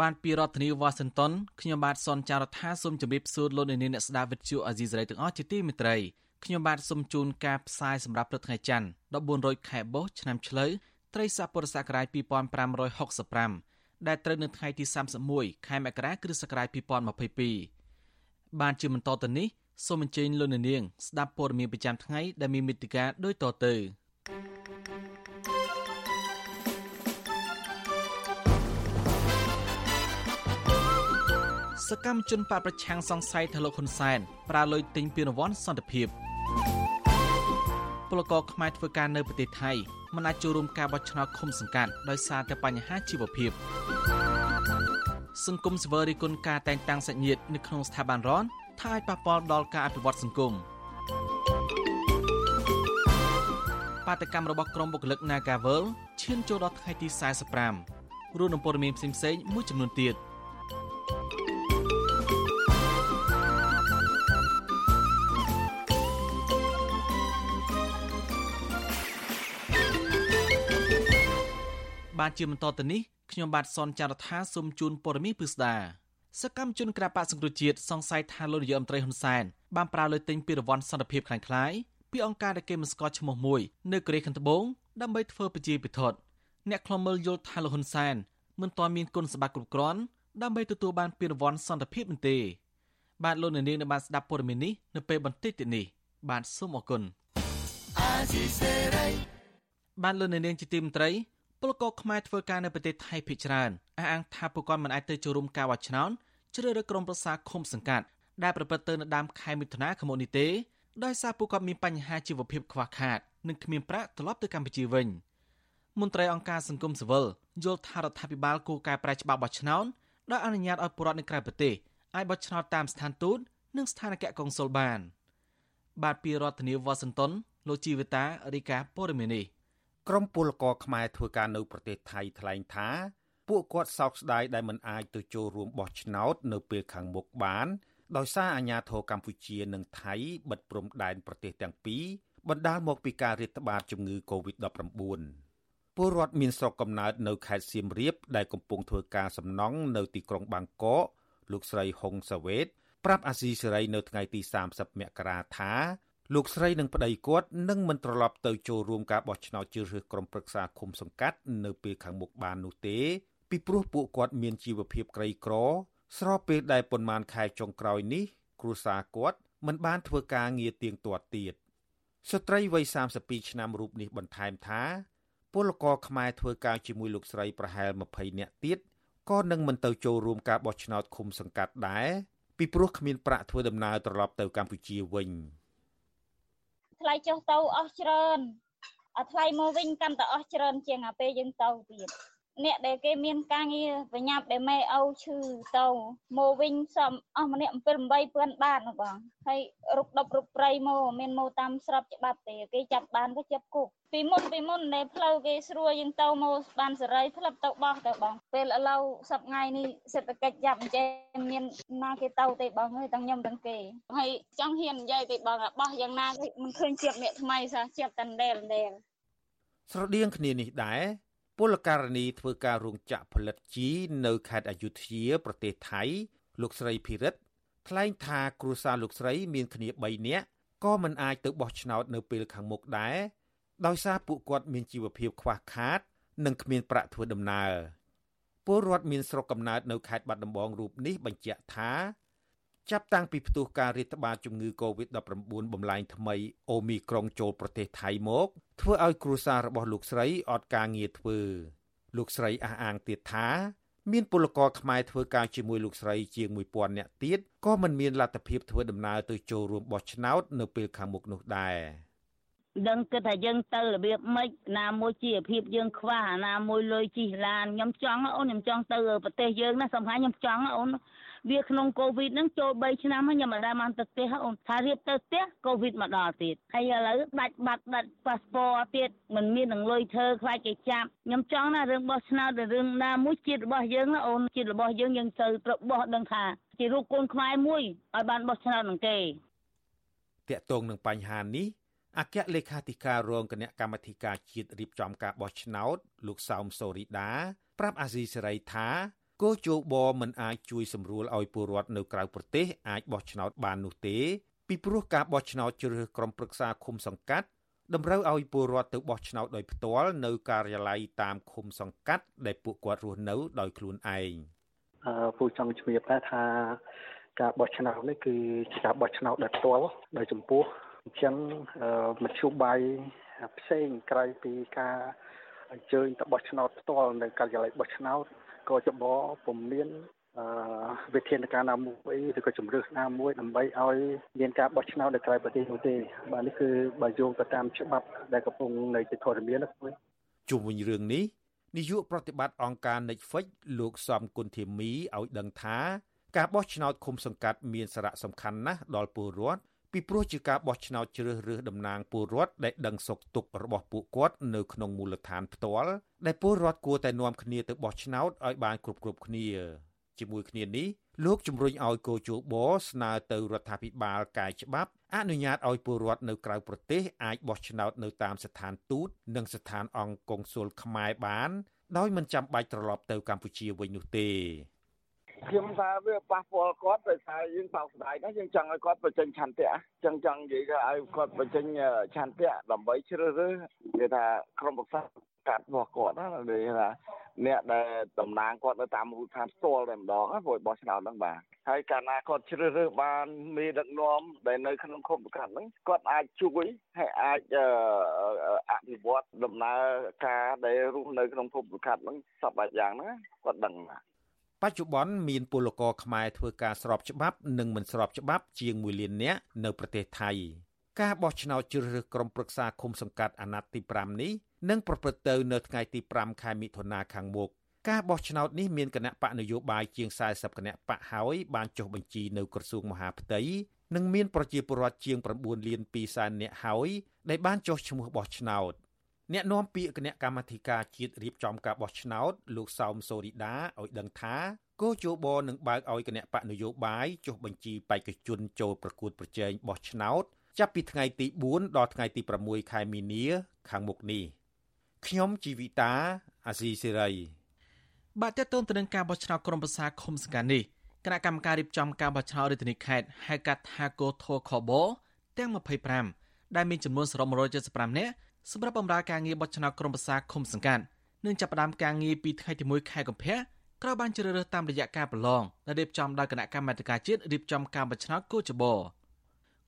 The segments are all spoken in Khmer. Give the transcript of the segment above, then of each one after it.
បានពីរដ្ឋធានី Washington ខ្ញុំបាទសនចាររថាសូមជម្រាបសួរលោកអ្នកនាងអ្នកស្ដាប់វិទ្យុអាស៊ីសេរីទាំងអស់ជាទីមេត្រីខ្ញុំបាទសូមជូនការផ្សាយសម្រាប់ព្រឹកថ្ងៃច័ន្ទ14រោចខែបុស្សឆ្នាំឆ្លូវត្រីស័កពុរសករាជ2565ដែលត្រូវនៅថ្ងៃទី31ខែមករាគ្រិស្តសករាជ2022បានជាបន្តទៅនេះសូមអញ្ជើញលោកអ្នកនាងស្ដាប់ព័ត៌មានប្រចាំថ្ងៃដែលមានមេត្តាដូចតទៅ សកម្មជនបកប្រឆាំងសង្ស័យថាលោកហ៊ុនសែនប្រើលុយទិញពានរង្វាន់សន្តិភាពពលករខ្មែរធ្វើការនៅប្រទេសថៃមិនអាចចូលរួមការបោះឆ្នោតឃុំសង្កាត់ដោយសារតែបញ្ហាជីវភាពសង្គមសវើរីគុណការតែងតាំងសាច់ញាតិនៅក្នុងស្ថាប័នរនថាអាចប៉ះពាល់ដល់ការអភិវឌ្ឍសង្គមបាតកម្មរបស់ក្រុមបុគ្គលិក Nagavel ឈានចូលដល់ថ្ងៃទី45រួមនឹងព័ត៌មានផ្សេងៗមួយចំនួនទៀត បាទជាបន្តទៅនេះខ្ញុំបាទសនចាររថាសូមជូនព័ត៌មានពិស្ដាសកម្មជនក្របកសង្គ្រោះជាតិសង្ស័យថាលោកនាយករដ្ឋមន្ត្រីហ៊ុនសែនបានប្រើលើទិញពីរង្វាន់សន្តិភាពខ្លាំងខ្លាយពីអង្គការដែលគេមិនស្គាល់ឈ្មោះមួយនៅកូរ៉េខាងត្បូងដើម្បីធ្វើប្រជាពិធដ្ឋអ្នកខ្លំមើលយល់ថាលោកហ៊ុនសែនមិនទាន់មានគុណសម្បត្តិគ្រប់គ្រាន់ដើម្បីទទួលបានពានរង្វាន់សន្តិភាពនោះទេបាទលោកនាងនៅបានស្ដាប់ព័ត៌មាននេះនៅពេលបន្តិចទៀតនេះបាទសូមអរគុណបាទលោកនាងជាទីមន្ត្រី ពលករខ្មែរធ្វើការនៅប្រទេសថៃភាគច្រើនអះអាងថាពួកគាត់មិនអាចទៅចូលរួមការបោះឆ្នោតជ្រើសរើសក្រុមប្រឹក្សាឃុំសង្កាត់ដែលប្រព្រឹត្តទៅនៅដើមខែមិថុនាឆ្នាំនេះទេដោយសារពួកគាត់មានបញ្ហាជីវភាពខ្វះខាតនិងគ្មានប្រាក់ត្រឡប់ទៅកម្ពុជាវិញមន្ត្រីអង្គការសង្គមស៊ីវិលយល់ថារដ្ឋាភិបាលគួរកែប្រែច្បាប់បោះឆ្នោតដែលអនុញ្ញាតឲ្យពលរដ្ឋនៅក្រៅប្រទេសអាចបោះឆ្នោតតាមស្ថានទូតនិងស្ថានគកុងស៊ុលបាន បាទពីរដ្ឋធានីវ៉ាស៊ីនតោនលោកជីវិតារីកាព័រមេនី ក្រមពលករខ្មែរធ្វើការនៅប្រទេសថៃថ្លែងថា ពួកគាត់សោកស្ដាយដែលមិនអាចទៅចូលរួមបោះឆ្នោត នៅពេលខាងមុខបាន ដោយសារអាញាធរកម្ពុជានិងថៃបិទព្រំដែនប្រទេសទាំងពីរបណ្ដាលមកពីការរាតត្បាតជំងឺ Covid-19 ពលរដ្ឋមានស្រុកកំណើតនៅខេត្តសៀមរាបដែលកំពុងធ្វើការសំណង់នៅទីក្រុងបាងកកលោកស្រីហុងសាវ៉េតប្រាប់អាស៊ីសេរីនៅថ្ងៃទី30មករាថា លោកស្រីនិងប្តីគាត់នឹងមិនត្រឡប់ទៅចូលរួមការបោះឆ្នោតជ្រើសរើសក្រុមប្រឹក្សាឃុំសង្កាត់នៅពេលខាងមុខបាននោះទេ ពីព្រោះពួកគាត់មានជីវភាពក្រីក្រ ស្របពេលដែលប៉ុន្មានខែចុងក្រោយនេះ គ្រួសារគាត់មិនបានធ្វើការងារទៀងទាត់ទៀតស្ត្រីវ័យ32ឆ្នាំរូបនេះបន្ថែមថាពលករខ្មែរធ្វើការជាមួយលោកស្រីប្រហែល20នាក់ទៀតក៏នឹងមិនទៅចូលរួមការបោះឆ្នោតឃុំសង្កាត់ដែរពីព្រោះគ្មានប្រាក់ធ្វើដំណើរត្រឡប់ទៅកម្ពុជាវិញ។ ថ្លៃចុះទៅអស់ច្រើនអាថ្លៃមកវិញកាន់តែអស់ច្រើនជាងអាពេលយើងទៅទៀត អ្នកដែលគេមានការងារបញ្ញាប់ដែលម៉ែឪឈឺទៅមកវិញសំអស់ម្នាក់7 8000បាតបងហើយរុកដប់រុកព្រៃមកមានមកតាមស្របច្បាប់ទេគេចាប់បានក៏ចាប់គុកពីមុនពីមុនដែលផ្លូវគេស្រួលយើងទៅមកបានសេរីផ្លឹបទៅបោះទៅបងពេលឥឡូវសប្ថ្ងៃនេះសេដ្ឋកិច្ចចាប់អញ្ចឹងមានណាគេទៅទេបងហើយទាំងខ្ញុំទាំងគេហើយចង់ហ៊ាននិយាយទេបងបោះយ៉ាងណាគេមិនឃើញជាប់អ្នកថ្មីសោះជាប់តែដេលដេលស្រដៀងគ្នានេះដែរ ពលករនីធ្វើការរោងចក្រផលិតជីនៅខេត្តអយុធ្យាប្រទេសថៃ លោកស្រីភិរិទ្ធថ្លែងថាគ្រួសារលោកស្រីមានគ្នា3នាក់ក៏មិនអាចទៅបោះឆ្នោតនៅពេលខាងមុខដែរដោយសារពួកគាត់មានជីវភាពខ្វះខាត និងគ្មានប្រាក់ធ្វើដំណើរពលរដ្ឋមានស្រុកកំណើតនៅខេត្តបាត់ដំបងរូបនេះបញ្ជាក់ថាចាប់តាំងពីផ្ទុះការរាតត្បាតជំងឺ Covid-19 បំលែងថ្មីអូមីក្រុងចូលប្រទេសថៃមក ធ្វើឲ្យគ្រួសាររបស់លោកស្រីអត់ការងារធ្វើលោកស្រីអះអាងទៀតថាមានពលករខ្មែរធ្វើការជាមួយលោកស្រីជាង1000នាក់ទៀតក៏មិនមានលទ្ធភាពធ្វើដំណើរទៅចូលរួមបោះឆ្នោតនៅពេលខាងមុខនោះដែរដឹងគិតថាយើងទៅរបៀបម៉េចណាមួយជីវភាពយើងខ្វះណាមួយលុយជិះឡានខ្ញុំចង់អូនខ្ញុំចង់ទៅប្រទេសយើងណាសំខាន់ខ្ញុំចង់អូន វាក្នុងកូវីដហ្នឹងចូល3ឆ្នាំហើយខ្ញុំមិនដែលបានទៅផ្ទះអូនថារៀបទៅផ្ទះកូវីដមកដល់ទៀតហើយឥឡូវដាច់បាត់ដាច់ប៉ាសពតទៀតមិនមាននឹងលុយធ្វើខ្លាចគេចាប់ខ្ញុំចង់ណារឿងបោះឆ្នោតរឿងណាមួយជាតិរបស់យើងណាអូនជាតិរបស់យើងយើងត្រូវត្រូវបោះដឹងថាជារូបកូនខ្មែរមួយឲ្យបានបោះឆ្នោតនឹងគេតាក់ទងនឹងបញ្ហានេះអគ្គលេខាធិការរងគណៈកម្មាធិការជាតិរៀបចំការបោះឆ្នោតលោកសោមសូរីដាប្រាប់អាស៊ីសេរីថា គោជោបមិនអាចជួយសម្រួលឲ្យពលរដ្ឋនៅក្រៅប្រទេសអាចបោះឆ្នោតបាននោះទេពីព្រោះការបោះឆ្នោតជ្រើសរើសក្រុមប្រឹក្សាឃុំសង្កាត់តម្រូវឲ្យពលរដ្ឋទៅបោះឆ្នោតដោយផ្ទាល់នៅការិយាល័យតាមឃុំសង្កាត់ដែលពួកគាត់រស់នៅដោយខ្លួនឯងអឺពូចង់ជំរាបដែរថាការបោះឆ្នោតនេះគឺជាការបោះឆ្នោតដោយផ្ទាល់ដោយចំពោះអញ្ចឹងមធ្យោបាយផ្សេងក្រៅពីការអញ្ជើញទៅបោះឆ្នោតផ្ទាល់នៅការិយាល័យបោះឆ្នោត ក៏ចបពុំមានអឺវិធានការណាមួយឬក៏ជំរឿសណាមួយដើម្បីឲ្យមានការបោះឆ្នោតនៅក្រៅប្រទេសនោះទេបាទនេះគឺបើយោងទៅតាមច្បាប់ដែលកំពុងនៅជាធរមានណាគួយជុំវិញរឿងនេះនាយកប្រតិបត្តិអង្គការ Netflix លោកសំគុណធីមីឲ្យដឹងថាការបោះឆ្នោតឃុំសង្កាត់មានសារៈសំខាន់ណាស់ដល់ពលរដ្ឋ ពីព្រោះជាការបោះឆ្នោតជ្រើសរើសតំណាងពលរដ្ឋដែលដឹងសុខទុក្ខរបស់ពួកគាត់នៅក្នុងមូលដ្ឋានផ្ទាល់ដែលពលរដ្ឋគួរតែនាំគ្នាទៅបោះឆ្នោតឲ្យបានគ្រប់គ្រប់គ្នាជាមួយគ្នានេះលោកជំរុញឲ្យកោជបស្នើទៅរដ្ឋាភិបាលកែច្បាប់អនុញ្ញាតឲ្យពលរដ្ឋនៅក្រៅប្រទេសអាចបោះឆ្នោតនៅតាមស្ថានទូតនិងស្ថានអង្គកុងស៊ុលខ្មែរបានដោយមិនចាំបាច់ត្រឡប់ទៅកម្ពុជាវិញនោះទេ ខ្ញុំថាវាប៉ះពាល់គាត់ដោយសារយើងបោកស្ដាយណាយើងចង់ឲ្យគាត់បញ្ចេញឆន្ទៈចឹងចង់និយាយថាឲ្យគាត់បញ្ចេញឆន្ទៈដើម្បីជ្រើសរើសគេថាក្រុមប្រឹក្សាកាត់របស់គាត់ណានិយាយថាអ្នកដែលតំណាងគាត់នៅតាមមូលដ្ឋានផ្ទាល់តែម្ដងព្រោះបោះឆ្នោតហ្នឹងបាទហើយកាលណាគាត់ជ្រើសរើសបានមេដឹកនាំដែលនៅក្នុងឃុំសង្កាត់ហ្នឹងគាត់អាចជួយហើយអាចអភិវឌ្ឍដំណើរការដែលរស់នៅក្នុងភូមិសង្កាត់ហ្នឹងសពបែបយ៉ាងហ្នឹងគាត់ដឹងបាទប ច្ចុប្បន្នមានពលករខ្មែរធ្វើការស្របច្បាប់និងមិនស្របច្បាប់ជាង1លាននាក់នៅប្រទេសថៃការបោះឆ្នោតជ្រើសរើសក្រុមប្រឹក្សាឃុំសង្កាត់អាណត្តិទី5នេះនឹងប្រព្រឹត្តទៅនៅថ្ងៃទី5ខែមិថុនាខាងមុខការបោះឆ្នោតនេះមានគណៈបកនយោបាយជាង40គណៈបកហើយបានចុះបញ្ជីនៅក្រសួងមហាផ្ទៃនិងមានប្រជាពលរដ្ឋជាង9លាន2សែននាក់ហើយដែលបានចុះឈ្មោះបោះឆ្នោត អ្នកនាំពាក្យគណៈកម្មាធិការជាតិរៀបចំការបោះឆ្នោតលោកសោមសូរីដាឲ្យដឹងថាគោជបនឹងបើកឲ្យគណៈបកនយោបាយចុះបញ្ជីបេក្ខជនចូលប្រកួតប្រជែងបោះឆ្នោតចាប់ពីថ្ងៃទី4ដល់ថ្ងៃទី6ខែមីនាខាងមុខនេះខ្ញុំជីវិតាអាស៊ីសេរីបាទតើតើទៅនឹងការបោះឆ្នោតក្រុមប្រឹក្សាឃុំសង្កាត់នេះគណៈកម្មការរៀបចំការបោះឆ្នោតរាជធានីខេត្តហៅកាត់ថាកោធខបទាំង25ដែលមានចំនួនសរុប175នាក់ សម្រាប់បម្រើការងារបោះឆ្នោតក្រុមប្រឹក្សាឃុំសង្កាត់នឹងចាប់ផ្ដើមការងារពីថ្ងៃទី1ខែកុម្ភៈក្រោយបានជ្រើសរើសតាមរយៈការប្រឡងដែលរៀបចំដោយគណៈកម្មាធិការជាតិរៀបចំការបោះឆ្នោតកោចប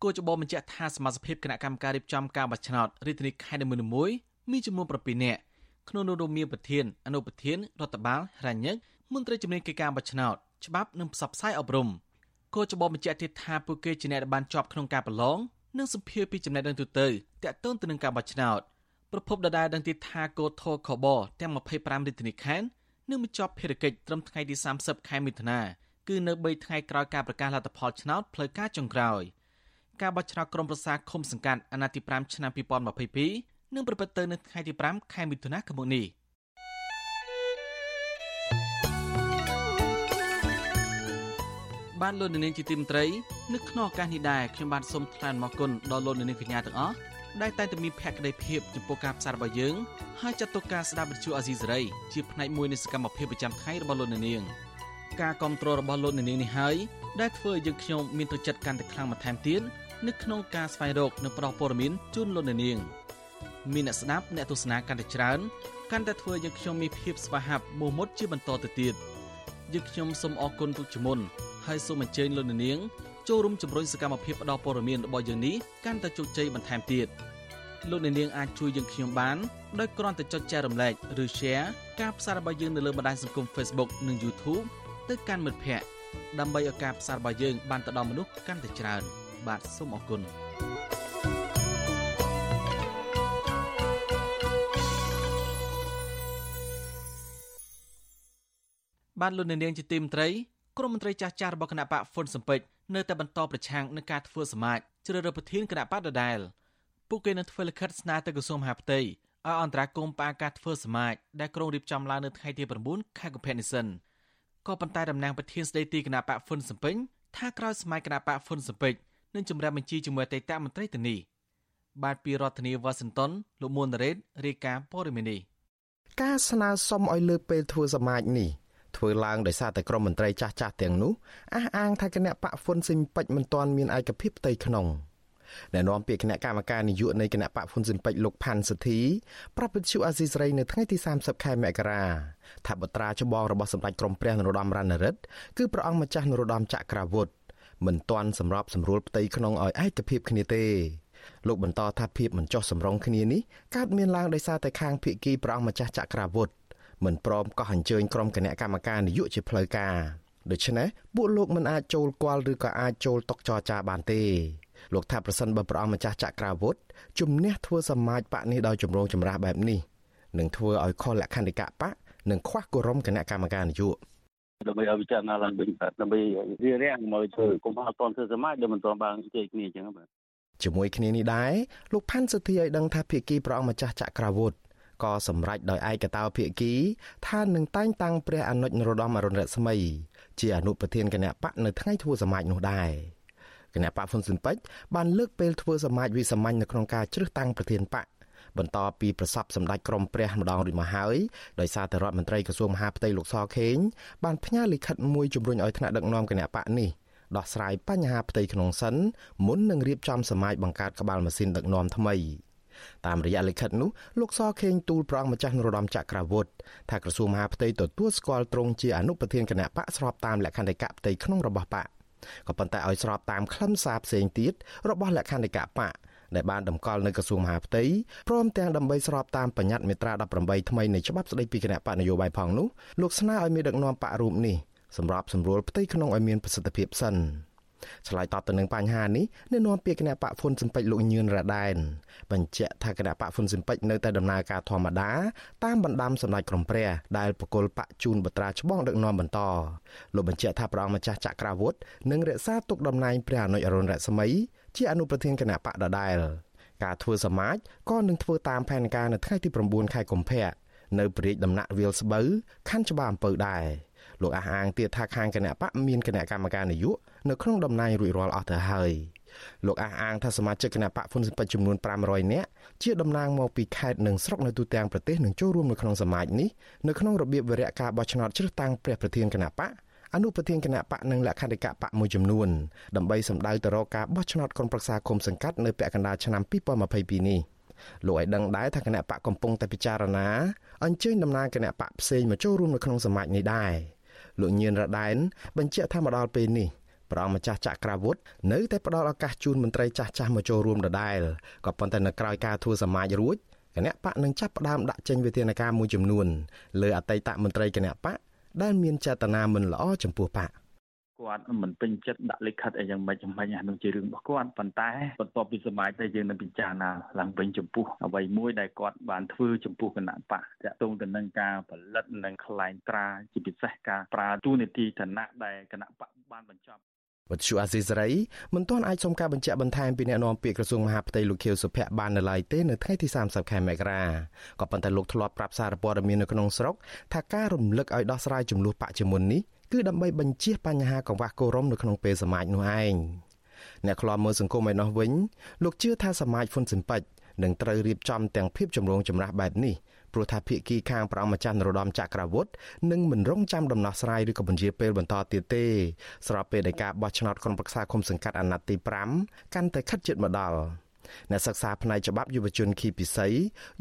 គូចបបញ្ជាក់ថាសមាជិកគណៈកម្មការរៀបចំការបោះឆ្នោតរាជធានីខេត្តនីមួយៗមានចំនួន7នាក់ក្នុងនោះរួមមានប្រធានអនុប្រធានរដ្ឋបាលរញ្ញិកមន្ត្រីជំនាញកិច្ចការបោះឆ្នោតច្បាប់និងផ្សព្វផ្សាយអប់រំគូចបបញ្ជាក់ទៀតថាពួកគេជាអ្នកដែលបានជាប់ក្នុងការប្រឡង និងសម្ភារពីចំណេះដឹងទូទៅតាក់ទងទៅនឹងការបោះឆ្នោតប្រពន្ធដដែលដឹងទៀតថាគោធរខបទាំង25រាជធានីខេត្តនឹងបញ្ចប់ភារកិច្ចត្រឹមថ្ងៃទី30ខែមិថុនាគឺនៅ3ថ្ងៃក្រោយការប្រកាសលទ្ធផលឆ្នោតផ្លូវការចុងក្រោយការបោះឆ្នោតក្រុមប្រឹក្សាឃុំសង្កាត់អាណត្តិទី5ឆ្នាំ2022នឹងប្រព្រឹត្តទៅនៅថ្ងៃទី5ខែមិថុនាឆ្នាំនេះ បានលោកនាងជាទីមត្រីនៅក្នុងឱកាសនេះដែរខ្ញុំបានសូមថ្លែងអំណរគុណដល់លោកនាងកញ្ញាទាំងអស់ដែលតែងតែមានភក្ដីភាពចំពោះការផ្សាយរបស់យើងហើយចាត់ទុកការស្ដាប់វិទ្យុអាស៊ីសេរីជាផ្នែកមួយនៃសកម្មភាពប្រចាំថ្ងៃរបស់លោកនាងការគ្រប់គ្រងរបស់លោកនាងនេះហើយដែលធ្វើឲ្យយើងខ្ញុំមានទឹកចិត្តកាន់តែខ្លាំងបន្ថែមទៀតនៅក្នុងការស្វែងរកនិងផ្តល់ព័ត៌មានជូនលោកនាងមានអ្នកស្ដាប់អ្នកទស្សនាកាន់តែច្រើនកាន់តែធ្វើឲ្យយើងខ្ញុំមានភាពស្វាហាប់មោះមុតជាបន្តទៅទៀតយើងខ្ញុំសូមអរគុណទុកជាមុន ហើយសូមអញ្ជើញលោកនាងចូលរួមជំរុញសកម្មភាពផ្តល់ព័ត៌មានរបស់យើងនេះកាន់តែជោគជ័យបន្ថែមទៀតលោកអ្នកនាងអាចជួយយើងខ្ញុំបានដោយគ្រាន់តែចុចចែករំលែកឬ Share ការផ្សាយរបស់យើងនៅលើបណ្ដាញសង្គម Facebook និង YouTube ទៅកាន់មិត្តភ័ក្តិដើម្បីឲ្យការផ្សាយរបស់យើងបានទៅដល់មនុស្សកាន់តែច្រើន បាទសូមអរគុណបានលោកអ្នកនាងជាទីមត្រី ក្រុមមន្ត្រីចាស់ចាស់របស់គណៈបកហ្វុនសំពេចនៅតែបន្តប្រឆាំងនឹងការធ្វើសមាជជ្រើសរើសប្រធានគណៈបកដដែលពួកគេនឹងធ្វើលិខិតស្នើទៅក្រសួងមហាផ្ទៃឲ្យអន្តរាគមន៍ផ្អាកការធ្វើសមាជដែលក្រុងរៀបចំឡើងនៅថ្ងៃទី9ខែកុម្ភៈនេះសិនក៏ប៉ុន្តែតំណាងប្រធានស្ដីទីគណៈបកហ្វុនសំពេញថាក្រោយសម័យគណៈបកហ្វុនសំពេចនឹងជំរាបបញ្ជីជាមួយអតីតមន្ត្រីទៅនេះបាទពីរដ្ឋធានីវ៉ាស៊ីនតោនលោកមួនរ៉េតរាយការណ៍ព័ត៌មាននេះការស្នើសុំឲ្យលើកពេលធ្វើសមាជនេះ ធ្វើឡើងដោយសារតែក្រមមន្ត្រីចាស់ចាស់ទាំងនោះអះអាងថាគណៈបកហ្វុនស៊ិនពេជ្រមិនទាន់មានឯកភាពផ្ទៃក្នុងដែលនាំពាក្យគណៈកម្មការនយោបាយនៃគណៈបកហ្វុនស៊ិនពេជ្រលោកផាន់សុធីប្រាប់វិទ្យុអាស៊ីសេរីនៅថ្ងៃទី30ខែមករាថាបត្រាច្បងរបស់សម្ដេចក្រមព្រះនរោត្តមរណរដ្ឋគឺព្រះអង្គម្ចាស់នរោត្តមចក្រវុឌ្ឍមិនទាន់សម្របសម្រួលផ្ទៃក្នុងឲ្យឯកភាពគ្នាទេលោកបន្តថាភាពមិនចុះសម្រុងគ្នានេះកើតមានឡើងដោយសារតែខាងភៀកគីព្រះអង្គម្ចាស់ចក្រវុឌ្ឍ មិនព្រមកោះអញ្ជើញក្រុមគណៈកម្មការនយោបាយជាផ្លូវការដូច្នេះពួកលោកមិនអាចចូលគាល់ឬក៏អាចចូលតុចរចាបានទេលោកថាប្រសិនបើព្រះអង្គម្ចាស់ចក្រវុឌ្ឍជំនះធ្វើសមាជបកនេះដោយចម្រូងចម្រាសបែបនេះនឹងធ្វើឲ្យខុសលក្ខន្តិកៈបកនិងខ្វះគោរមគណៈកម្មការនយោបាយដើម្បីឲ្យវិចារណាឡើងវិញបាទដើម្បីរៀបរៀងមកធ្វើកុំឲ្យតន់ធ្វើសមាជដែលមិនទាន់បានជ័យគ្នាអញ្ចឹងបាទជាមួយគ្នានេះដែរលោកផាន់សុធីឲ្យដឹងថាភៀកគីព្រះអង្គម្ចាស់ចក្រវុឌ្ឍ ក៏សម្រេចដោយឯកតោភាគីថានឹងតែងតាំងព្រះអនុជនរោត្តមអរុណរស្មី ជាអនុប្រធានគណៈបកនៅថ្ងៃធ្វើសមាជនោះដែរគណៈបកហ្វុនស៊ិនពេជ្របានលើកពេលធ្វើសមាជវិសាមញ្ញនៅក្នុងការជ្រើសតាំងប្រធានបកបន្តពីប្រសពសម្ដេចក្រមព្រះម្ដងរួចមកហើយដោយសារតែរដ្ឋមន្ត្រីក្រសួងមហាផ្ទៃលោកសខេងបានផ្ញើលិខិតមួយជំរុញឲ្យថ្នាក់ដឹកនាំគណៈបកនេះដោះស្រាយបញ្ហាផ្ទៃក្នុងសិនមុននឹងរៀបចំសមាជបង្កើតក្បាលម៉ាស៊ីនដឹកនាំថ្មី តាមរយៈលិខិតនោះលោកសខេងទូលព្រះអង្គម្ចាស់នរោត្តមចក្រវុឌ្ឍថាក្រសួងមហាផ្ទៃទទួលស្គាល់ទ្រង់ជាអនុប្រធានគណៈបកស្របតាមលក្ខន្តិកៈផ្ទៃក្នុងរបស់បកក៏ប៉ុន្តែឲ្យស្របតាមខ្លឹមសារផ្សេងទៀតរបស់លក្ខន្តិកៈបកដែលបានតម្កល់នៅក្រសួងមហាផ្ទៃព្រមទាំងដើម្បីស្របតាមបញ្ញត្តិមាត្រា18ថ្មីនៃច្បាប់ស្តីពីគណៈបកនយោបាយផងនោះលោកស្នើឲ្យមានដឹកនាំបករូបនេះសម្រាប់សម្រួលផ្ទៃក្នុងឲ្យមានប្រសិទ្ធភាពសិន ឆ្លើយតបទៅនឹងបញ្ហានេះអ្នកនាំពាក្យគណៈបកហ្វុនស៊ិនពេចលោកញឿនរ៉ាដែនបញ្ជាក់ថាគណៈបកហ្វុនស៊ិនពេចនៅតែដំណើរការធម្មតាតាមបណ្ដាំសម្ដេចក្រមព្រះដែលបកគលបកជូនបត្រាច្បងដឹកនាំបន្តលោកបញ្ជាក់ថាព្រះអង្គម្ចាស់ចក្រវុឌ្ឍនឹងរក្សាទុកតំណែងព្រះអនុជអរុណរស្មីជាអនុប្រធានគណៈបកដដែលការធ្វើសមាជក៏នឹងធ្វើតាមផែនការនៅថ្ងៃទី9ខែកុម្ភៈនៅព្រះរាជដំណាក់វាលស្បូវខណ្ឌច្បារអំពៅដែរ លោកអះអាងទៀតថាខាងគណៈបកមានគណៈកម្មការនយោបាយនៅក្នុងតំណែងរួចរាល់អស់ទៅហើយលោកអះអាងថាសមាជិកគណៈបកហ្វុនស៊ិនពេជ្រចំនួន500នាក់ជាតំណាងមកពីខេត្តនិងស្រុកនៅទូទាំងប្រទេសនឹងចូលរួមនៅក្នុងសមាជនេះនៅក្នុងរបៀបវរៈការបោះឆ្នោតជ្រើសតាំងព្រះប្រធានគណៈបកអនុប្រធានគណៈបកនិងលក្ខន្តិកៈបកមួយចំនួនដើម្បីសម្ដៅទៅរកការបោះឆ្នោតក្រុមប្រឹក្សាគុំសង្កាត់នៅពាក់កណ្ដាលឆ្នាំ2022នេះលោកឲ្យដឹងដែរថាគណៈបកកំពុងតែពិចារណាអញ្ជើញតំណាងគណៈបកផ្សេងមកចូលរួមនៅក្នុងសមាជនេះដែរ លោកញៀនរ៉ាដែនបញ្ជាក់ថាមកដល់ពេលនេះព្រះអង្គម្ចាស់ចក្រវុឌ្ឍនៅតែផ្ដល់ឱកាសជូនមន្ត្រីចាស់ចាស់មកចូលរួមដដែលក៏ប៉ុន្តែនៅក្រៅការធ្វើសមាជរួចគណៈបកនឹងចាប់ផ្ដើមដាក់ចេញវិធានការមួយចំនួនលើអតីតមន្ត្រីគណៈបកដែលមានចេតនាមិនល្អចំពោះបក គាត់មិនពេញចិត្តដាក់លិខិតអីយ៉ាងម៉េចយ៉ាងម៉េចអានោះជារឿងរបស់គាត់ប៉ុន្តែបន្ទាប់ពីសមាជតែយើងនឹងពិចារណាឡើងវិញចំពោះអ្វីមួយដែលគាត់បានធ្វើចំពោះគណៈបកតាក់ទងទៅនឹងការផលិតនិងខ្លែងត្រាជាពិសេសការប្រើទូនីតិឋានៈដែលគណៈបកបានបញ្ចប់វត្តជូអាស៊ីសេរីមិនទាន់អាចសុំការបញ្ជាក់បន្ថែមពីអ្នកនាំពាក្យក្រសួងមហាផ្ទៃលោកខៀវសុភ័ក្របាននៅឡើយទេនៅថ្ងៃទី30ខែមករាក៏ប៉ុន្តែលោកធ្លាប់ប្រាប់សារព័ត៌មាននៅក្នុងស្រុកថាការរំលឹកឲ្យដោះស្រាយចំនួនបកជាមុននេះ គឺដើម្បីបញ្ជៀសបញ្ហាកង្វះគោរមនៅក្នុងពេលសមាជនោះឯងអ្នកខ្លាំមើលសង្គមឯណោះវិញលោកជឿថាសមាជហ៊ុនស៊ិនប៉ិចនឹងត្រូវរៀបចំទាំងភាពចម្រូងចម្រាសបែបនេះព្រោះថាភៀកគីខាងប្រងម្ចាស់នរោត្តមចក្រវុឌ្ឍនឹងមិនរងចាំដំណោះស្រាយឬក៏បញ្ជាពេលបន្តទៀតទេស្របពេលដែលការបោះឆ្នោតក្រុមប្រឹក្សាគុំសង្កាត់អាណត្តិទី5កាន់តែខិតជិតមកដល់អ្នកសិក្សាផ្នែកច្បាប់យុវជនខីពិសី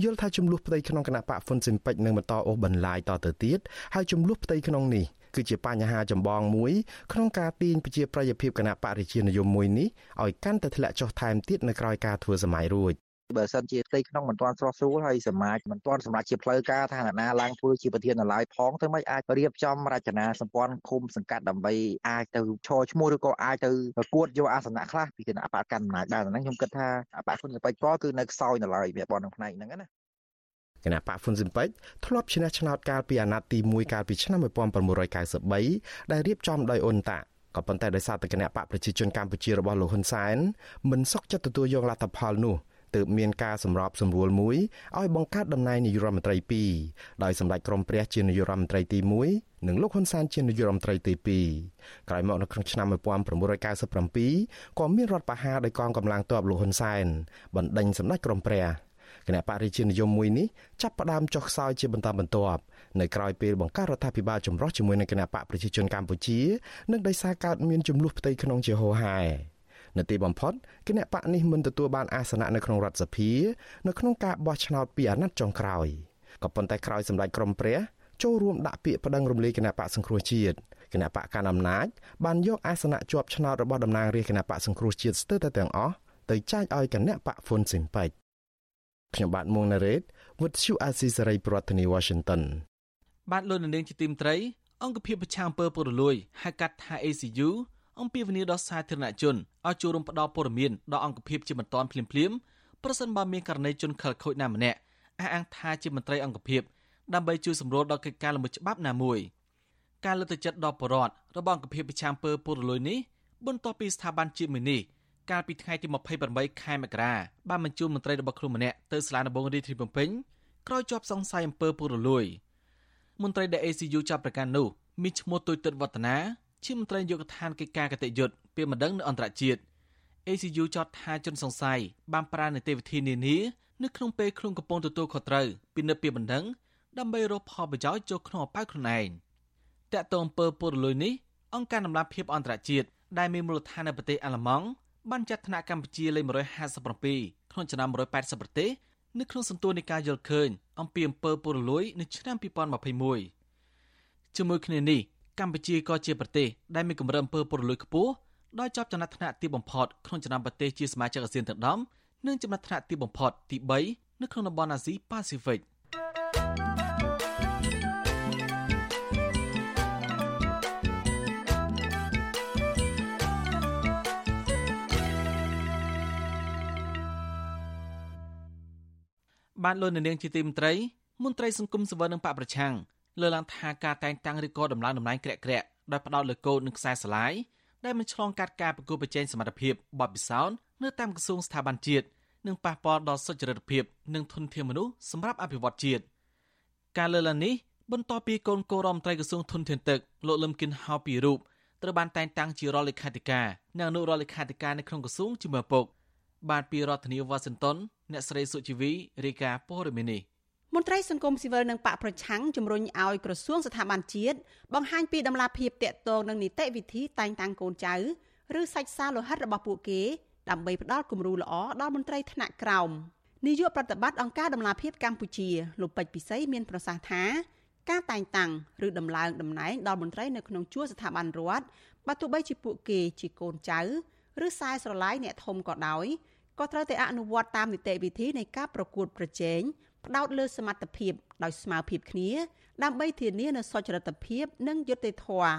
យល់ថាចំនួនផ្ទៃក្នុងគណៈបកហ្វុនស៊ិនពេជ្រនឹងបន្តអូសបន្លាយតទៅទៀតហើយចំនួនផ្ទៃក្នុងនេះ គឺជាបញ្ហាចម្បងមួយក្នុងការទាញប្រជាប្រិយភាពគណៈបរិជានិយមមួយនេះឲ្យកាន់តែធ្លាក់ចុះថែមទៀតនៅក្រៅការធ្វើសម័យរួចបើសិនជាផ្ទៃក្នុងមិនទាន់ស្រស់ស្រួលហើយសមាជមិនទាន់សម្រាប់ជាផ្លូវការថាអ្នកណាឡើងធ្វើជាប្រធាននៅឡើយផងធ្វើម៉េចអាចរៀបចំរចនាសម្ព័ន្ធឃុំសង្កាត់ដើម្បីអាចទៅឈរឈ្មោះឬក៏អាចទៅគួតយកអាសនៈខ្លះពីគណៈបកកាន់អំណាចដែរហ្នឹងខ្ញុំគិតថាបកគុណសបៃកគឺនៅខ្សោយនៅឡើយវាបនក្នុងផ្នែកហ្នឹងណា គគណៈបកហ្វុនស៊ិនពេចធ្លាប់ឈ្នះឆ្នោតកាលពីអាណត្តិទី1កាលពីឆ្នាំ1993ដែលរៀបចំដោយអ៊ុនតាក៏ប៉ុន្តែដោយសារតែគណៈបកប្រជាជនកម្ពុជារបស់លោកហ៊ុនសែនមិនសុខចិត្តទទួលយកលទ្ធផលនោះទើបមានការសម្របសម្រួលមួយឲ្យបង្កើតតំណែងនាយករដ្ឋមន្ត្រី2ដោយសម្ដេចក្រមព្រះជានាយករដ្ឋមន្ត្រីទី1និងលោកហ៊ុនសែនជានាយករដ្ឋមន្ត្រីទី2ក្រោយមកនៅក្នុងឆ្នាំ1997ក៏មានរដ្ឋបហាដោយកងកម្លាំងទ័ពលោកហ៊ុនសែនបណ្ដេញសម្ដេចក្រមព្រះ គណៈបរិជានិយមមួយនេះចាប់ផ្ដើមចុះខ្សោយជាបន្តបន្ទាប់នៅក្រោយពេលបង្កើតរដ្ឋាភិបាលចម្រុះជាមួយនឹងគណៈបកប្រជាជនកម្ពុជានិងដោយសារកើតមានចំនួនផ្ទៃក្នុងជាហូរហែនៅទីបំផុតគណៈបកនេះមិនទទួលបានអាសនៈនៅក្នុងរដ្ឋសភានៅក្នុងការបោះឆ្នោតពីអាណត្តិចុងក្រោយក៏ប៉ុន្តែក្រោយសម្ដេចក្រមព្រះចូលរួមដាក់ពាក្យប្តឹងរំលាយគណៈបកសង្គ្រោះជាតិគណៈបកកណ្ដាលអំណាចបានយកអាសនៈជាប់ឆ្នោតរបស់តំណាងរាស្ត្រគណៈបកសង្គ្រោះជាតិស្ទើរតែទាំងអស់ទៅចែកឲ្យគណៈបកហ្វុនស៊ិនប៉ិច ខ្ញុំបាទមុងណារ៉េត With you Azizi ប្រធានាទី Washington បាទលោកនាងជាទីមត្រី អង្គភាពប្រឆាំងអំពើពុករលួយហៅកាត់ថា ACU អំពាវនាវដល់សាធារណជនឲ្យចូលរួមផ្ដល់ព័ត៌មានដល់អង្គភាពជាបន្តភ្លាមភ្លាមប្រសិនបើមានករណីជនខិលខូចណាម្នាក់អះអាងថាជាមន្ត្រីអង្គភាពដើម្បីជួយសម្រួលដល់កិច្ចការល្មើសច្បាប់ណាមួយការលើកទឹកចិត្តដល់បរដ្ឋរបស់អង្គភាពប្រឆាំងអំពើពុករលួយនេះបន្ទាប់ពីស្ថាប័នជាតិមួយនេះ កាលពីថ្ងៃទី28ខែមករាបានបញ្ជូនមន្ត្រីរបស់ខ្លួនម្នាក់ទៅសាលាដំបងរាជធានីភ្នំពេញក្រោយជាប់សង្ស័យអំពើពុករលួយមន្ត្រីដែល ACU ចាប់ប្រកាន់នោះមានឈ្មោះទុយទឹកវឌ្ឍនាជាមន្ត្រីយកឋានកិច្ចការកតិយុត្តពីម្ដងនៅអន្តរជាតិ ACU ចោទថាជនសង្ស័យបានប្រើនីតិវិធីនានានៅក្នុងពេលខ្លួនកំពុងទទួលខុសត្រូវពីនៅពីបណ្ដឹងដើម្បីរកផលប្រយោជន៍ចូលក្នុងអប៉ៅខ្លួនឯងតាក់ទងអំពើពុករលួយនេះអង្គការដំណាភៀបអន្តរជាតិដែលមានមូលដ្ឋាននៅប្រទេសអាល្លឺម៉ង់ បានចាត់ថ្នាក់កម្ពុជាលេខ157ក្នុងឆ្នាំ180ប្រទេសនៅក្នុងសន្ទុះនៃការយល់ឃើញអំពីអំពើពុករលួយនៅឆ្នាំ2021ជាមួយគ្នានេះកម្ពុជាក៏ជាប្រទេសដែលមានកម្រិតអំពើពុករលួយខ្ពស់ដោយជាប់ចំណាត់ថ្នាក់ទីបំផុតក្នុងចំណោមប្រទេសជាសមាជិកអាស៊ានទាំង10និងចំណាត់ថ្នាក់ទីបំផុតទី3នៅក្នុងតំបន់អាស៊ីប៉ាស៊ីហ្វិក។ បានលោកនាងជាទីមន្ត្រីមន្ត្រីសង្គមសវននិងបកប្រឆាំងលើកឡើងថាការតែងតាំងឬក៏ដំឡើងតំណែងក្រាក់ក្រាក់ដោយផ្ដោតលើកូដនិងខ្សែស្រឡាយដែលមិនឆ្លងកាត់ការប្រគល់ប្រជែងសមត្ថភាពបបិសោននៅតាមក្រសួងស្ថាប័នជាតិនិងប៉ះពាល់ដល់សុចរិតភាពនិងធនធានមនុស្សសម្រាប់អភិវឌ្ឍជាតិការលើកឡើងនេះបន្ទាប់ពីកូនកូររដ្ឋមន្ត្រីក្រសួងធនធានទឹកលោកលឹមគិនហៅពីរូបត្រូវបានតែងតាំងជារដ្ឋលេខាធិការនិងអនុរដ្ឋលេខាធិការនៅក្នុងក្រសួងជាមួយឪពុក បានពីរដ្ឋធានីវ៉ាស៊ីនតោនអ្នកស្រីសុជីវីរាយការណ៍ព័ត៌មាននេះមន្ត្រីសង្គមស៊ីវិលនិងបកប្រឆាំងជំរុញឲ្យក្រសួងស្ថាប័នជាតិបង្ហាញពីដំណាភាពតាក់ទងនឹងនីតិវិធីតែងតាំងកូនចៅឬសាច់សារលោហិតរបស់ពួកគេដើម្បីផ្ដល់គំរូល្អដល់មន្ត្រីថ្នាក់ក្រោមនាយកប្រតិបត្តិអង្គការដំណាភាពកម្ពុជាលោកពេជ្រពិសីមានប្រសាសន៍ថាការតែងតាំងឬដំឡើងតំណែងដល់មន្ត្រីនៅក្នុងជួរស្ថាប័នរដ្ឋបើទោះបីជាពួកគេជាកូនចៅ ឬខ្សែស្រឡាយអ្នកធំក៏ដោយក៏ត្រូវតែអនុវត្តតាមនីតិវិធីនៃការប្រកួតប្រជែងផ្ដោតលើសមត្ថភាពដោយស្មារភាពគ្នា ដើម្បីធានានូវសុចរិតភាព និងយុត្តិធម៌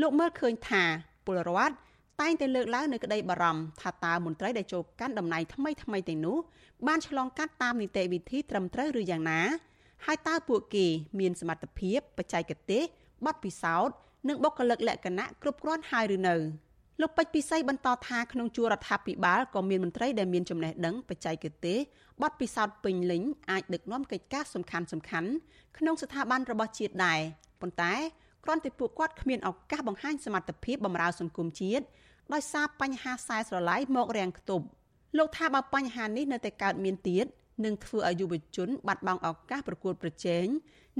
លោកមើលឃើញថាពលរដ្ឋតែងតែលើកឡើងនៅក្តីបារម្ភថាតើមន្ត្រីដែលចូលកាន់តំណែងថ្មីថ្មីទាំងនោះបានឆ្លងកាត់តាមនីតិវិធីត្រឹមត្រូវឬយ៉ាងណាហើយតើពួកគេមានសមត្ថភាពបច្ចេកទេសបទពិសោធន៍និងបុគ្គលិកលក្ខណៈគ្រប់គ្រាន់ហើយឬនៅ។ លោកពេជ្រពិសីបន្តថាក្នុងជួររដ្ឋាភិបាលក៏មានមន្ត្រីដែលមានចំណេះដឹងបច្ចេកទេសបទពិសោធន៍ពេញលេញអាចដឹកនាំកិច្ចការសំខាន់សំខាន់ក្នុងស្ថាប័នរបស់ជាតិដែរប៉ុន្តែគ្រាន់តែពួកគាត់គ្មានឱកាសបង្ហាញសមត្ថភាពបម្រើសង្គមជាតិដោយសារបញ្ហាខ្សែស្រឡាយមករាំងខ្ទប់លោកថាបើបញ្ហានេះនៅតែកើតមានទៀតនឹងធ្វើឲ្យយុវជនបាត់បង់ឱកាសប្រកួតប្រជែង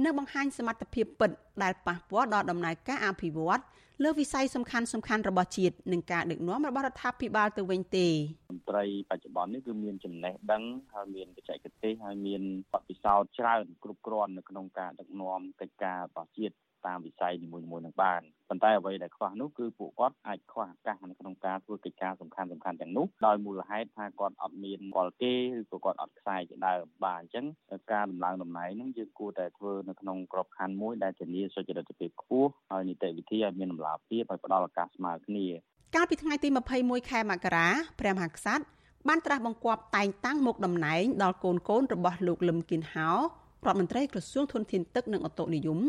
និងបង្ហាញសមត្ថភាពពិតដែលប៉ះពាល់ដល់ដំណើរការអភិវឌ្ឍ លើវិស័យសំខាន់សំខាន់របស់ជាតិនិងការដឹកនាំរបស់រដ្ឋាភិបាលទៅវិញទេមន្ត្រីបច្ចុប្បន្ននេះគឺមានចំណេះដឹងហើយមានបច្ចេកទេសហើយមានបទពិសោធន៍ច្រើនគ្រប់គ្រាន់នៅក្នុងការដឹកនាំកិច្ចការរបស់ជាតិ តាមវិស័យនីមួយៗនឹងបានប៉ុន្តែអ្វីដែលខ្វះនោះគឺពួកគាត់អាចខ្វះឱកាសនៅក្នុងការធ្វើកិច្ចការសំខាន់សំខាន់ទាំងនោះដោយមូលហេតុថាគាត់អត់មានពលគេឬក៏គាត់អត់ខ្សែជាដើមបាទអញ្ចឹងការដំឡើងតំណែងហ្នឹងយើងគួរតែធ្វើនៅក្នុងក្របខ័ណ្ឌមួយដែលធានាសុចរិតភាពខ្ពស់ហើយនីតិវិធីឲ្យមានតម្លាភាពហើយផ្ដល់ឱកាសស្មើគ្នាកាលពីថ្ងៃទី21ខែមករាព្រះមហាក្សត្របានត្រាស់បង្គាប់តែងតាំងមុខតំណែងដល់កូនកូនរបស់លោកលឹមគៀនហោ រដ្ឋមន្ត្រីក្រសួងធនធានទឹកនិងអូតូនិយម